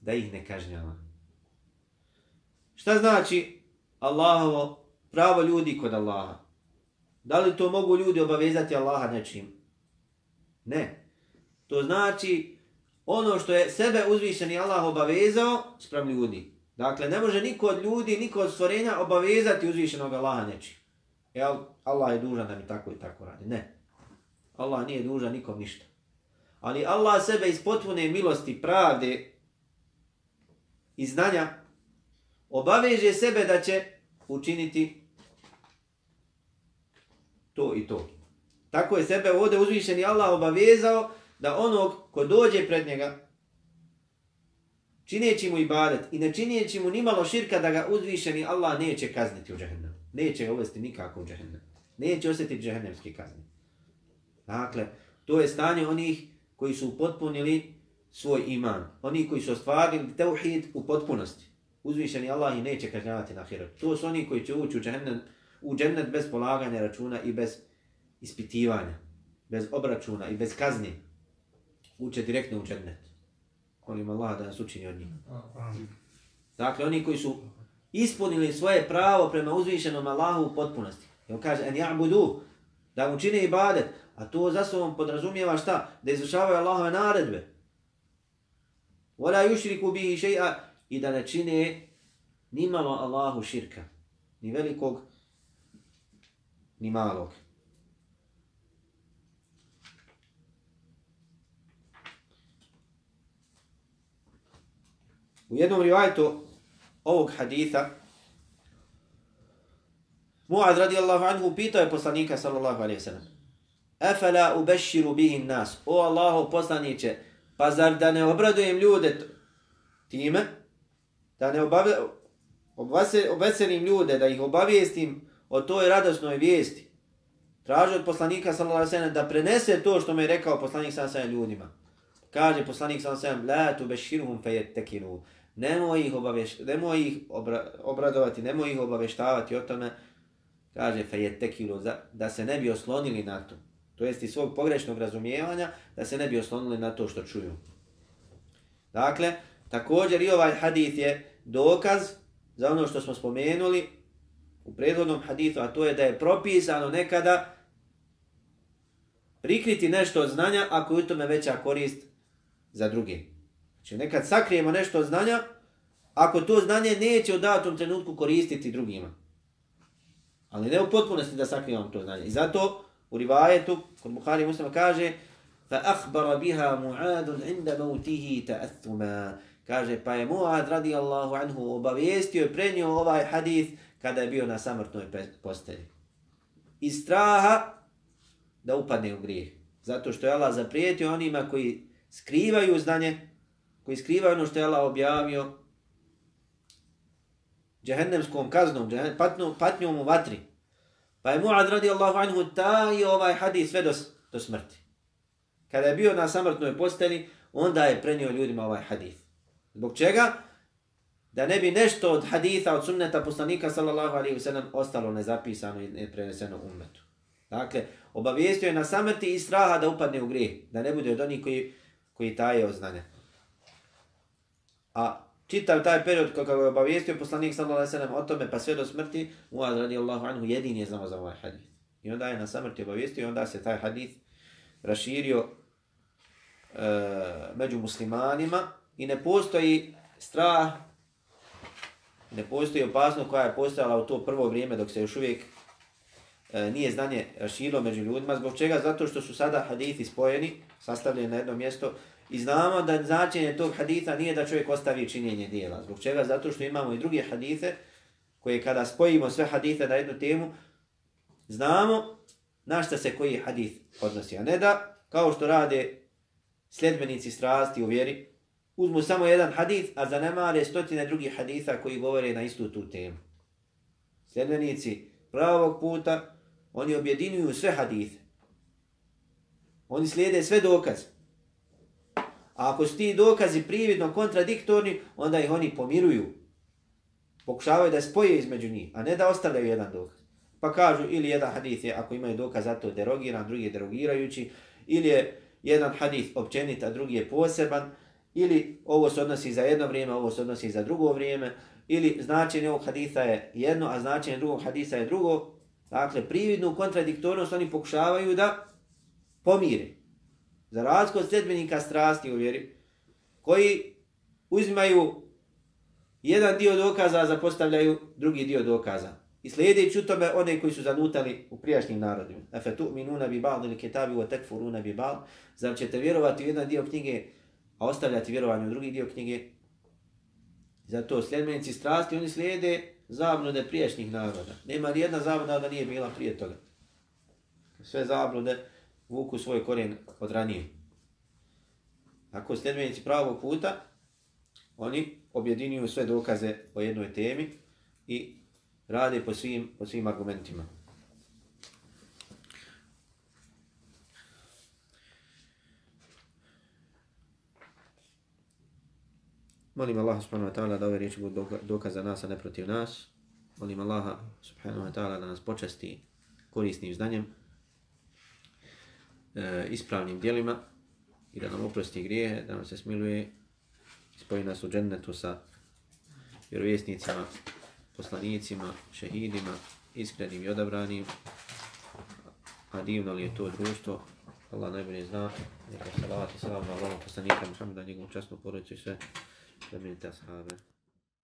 da ih ne kažnjava. Šta znači Allahovo pravo ljudi kod Allaha? Da li to mogu ljudi obavezati Allaha nečim? Ne. To znači ono što je sebe uzvišeni Allah obavezao sprem ljudi. Dakle, ne može niko od ljudi, niko od stvorenja obavezati uzvišenog Allaha nečim. Jel, Allah je dužan da mi tako i tako radi. Ne. Allah nije dužan nikom ništa. Ali Allah sebe iz potpune milosti, pravde i znanja obaveže sebe da će učiniti to i to. Tako je sebe ovdje uzvišeni Allah obavezao da onog ko dođe pred njega čineći mu ibadet i ne čineći mu nimalo širka da ga uzvišeni Allah neće kazniti u džahennem. Neće ga uvesti nikako u džahennem. Neće osjetiti džahennemski kazni. Dakle, to je stanje onih koji su upotpunili svoj iman. Oni koji su ostvarili teuhid u potpunosti. Uzvišeni Allah i neće kažnjavati na hirat. To su oni koji će ući u džahennem, u džennet bez polaganja računa i bez ispitivanja. Bez obračuna i bez kazni. Uče direktno u džennet. Molim Allah da nas učini od njih. Dakle, oni koji su ispunili svoje pravo prema uzvišenom Allahu u potpunosti. I on kaže, en ja'budu, da mu čine ibadet, a to za sobom podrazumijeva šta? Da izvršavaju Allahove naredbe. Vola yushriku bihi še'a i da ne čine nimalo Allahu širka, ni velikog, ni malog. U jednom rivajtu ovog haditha Muad radijallahu anhu pitao je poslanika sallallahu alaihi sallam Afala ubeširu bihi nas O Allahu poslaniće pa zar da ne obradujem ljude time da ne obave, ljude da ih obavijestim o toj radosnoj vijesti. Traži od poslanika sallallahu alejhi ve sellem da prenese to što mu je rekao poslanik sallallahu alejhi ve sellem ljudima. Kaže poslanik sallallahu alejhi ve sellem: la tubashiruhum fayattakilu nemoj ih, obaveš, nemoj ih obra, obradovati, nemoj ih obaveštavati o tome, kaže fejetekilu, da se ne bi oslonili na to. To jest iz svog pogrešnog razumijevanja, da se ne bi oslonili na to što čuju. Dakle, također i ovaj hadith je dokaz za ono što smo spomenuli u prethodnom hadithu, a to je da je propisano nekada prikriti nešto od znanja ako je u tome veća korist za druge. Znači nekad sakrijemo nešto od znanja, ako to znanje neće u datom trenutku koristiti drugima. Ali ne u potpunosti da sakrijemo to znanje. I zato u rivajetu, kod Buhari muslima kaže فَأَخْبَرَ بِهَا مُعَادٌ عِنْدَ مَوْتِهِ تَأَثُّمَا Kaže, pa je Muad radijallahu anhu obavijestio i prenio ovaj hadith kada je bio na samrtnoj postelji. Iz straha da upadne u grijeh. Zato što je Allah zaprijetio onima koji skrivaju znanje, koji skrivaju ono što je Allah objavio džehennemskom kaznom, džehennem, patnjom, patnjom u vatri. Pa je Muad radijallahu anhu taj ovaj hadis sve do, do smrti. Kada je bio na samrtnoj posteli, onda je prenio ljudima ovaj hadis. Zbog čega? Da ne bi nešto od haditha, od sunneta poslanika sallallahu alaihi wasallam ostalo nezapisano i ne preneseno umetu. Dakle, obavijestio je na samrti i straha da upadne u grijeh, da ne bude od onih koji, koji taje od. A čitav taj period kako je obavijestio poslanik sallallahu alejhi ve sellem o tome pa sve do smrti Muaz radijallahu anhu jedini je znao za ovaj hadis. I onda je na smrti obavijestio i onda se taj hadis raširio e, među muslimanima i ne postoji strah ne postoji opasnost koja je postojala u to prvo vrijeme dok se još uvijek e, nije znanje raširilo među ljudima. Zbog čega? Zato što su sada hadithi spojeni, sastavljeni na jedno mjesto I znamo da značenje tog haditha nije da čovjek ostavi činjenje dijela. Zbog čega? Zato što imamo i druge hadithe koje kada spojimo sve hadithe na jednu temu, znamo na šta se koji hadith odnosi. A ne da, kao što rade sljedbenici strasti u vjeri, uzmu samo jedan hadith, a zanemare stotine drugih haditha koji govore na istu tu temu. Sljedbenici pravog puta, oni objedinuju sve hadithe. Oni slijede sve dokaze. A ako su ti dokazi prividno kontradiktorni, onda ih oni pomiruju. Pokušavaju da spoje između njih, a ne da ostavljaju jedan dokaz. Pa kažu ili jedan hadith je, ako imaju dokaz za to derogiran, drugi je derogirajući, ili je jedan hadith općenit, a drugi je poseban, ili ovo se odnosi za jedno vrijeme, ovo se odnosi za drugo vrijeme, ili značenje ovog haditha je jedno, a značenje drugog haditha je drugo. Dakle, prividnu kontradiktornost oni pokušavaju da pomire za razliku od sljedbenika strasti u vjeri, koji uzimaju jedan dio dokaza, a zapostavljaju drugi dio dokaza. I slijedeći u tome one koji su zanutali u prijašnjim narodima. Efe tu minuna bi ba'd ili ketabi wa tekfuruna bi ba'd. Zar ćete vjerovati u jedan dio knjige, a ostavljati vjerovanje u drugi dio knjige? Zato sljedbenici strasti, oni slijede zablude prijašnjih naroda. Nema ni jedna zabluda da nije bila prije toga. Sve zablude vuku svoj korijen od ranije. Ako sljedbenici pravog puta, oni objedinjuju sve dokaze o jednoj temi i rade po svim, po svim argumentima. Molim Allah subhanahu wa ta'ala da ove riječi budu dokaz za nas, a ne protiv nas. Molim Allaha subhanahu wa ta'ala da nas počasti korisnim znanjem e, ispravnim dijelima i da nam oprosti grijehe, da nam se smiluje i spoji nas u džennetu sa vjerovjesnicima, poslanicima, šehidima, iskrenim i odabranim. A divno li je to društvo? Allah najbolje zna. Neka salavat i salam na Allahom poslanika Muhammeda, njegovom častnom porodicu i sve. Da mi te ashabe.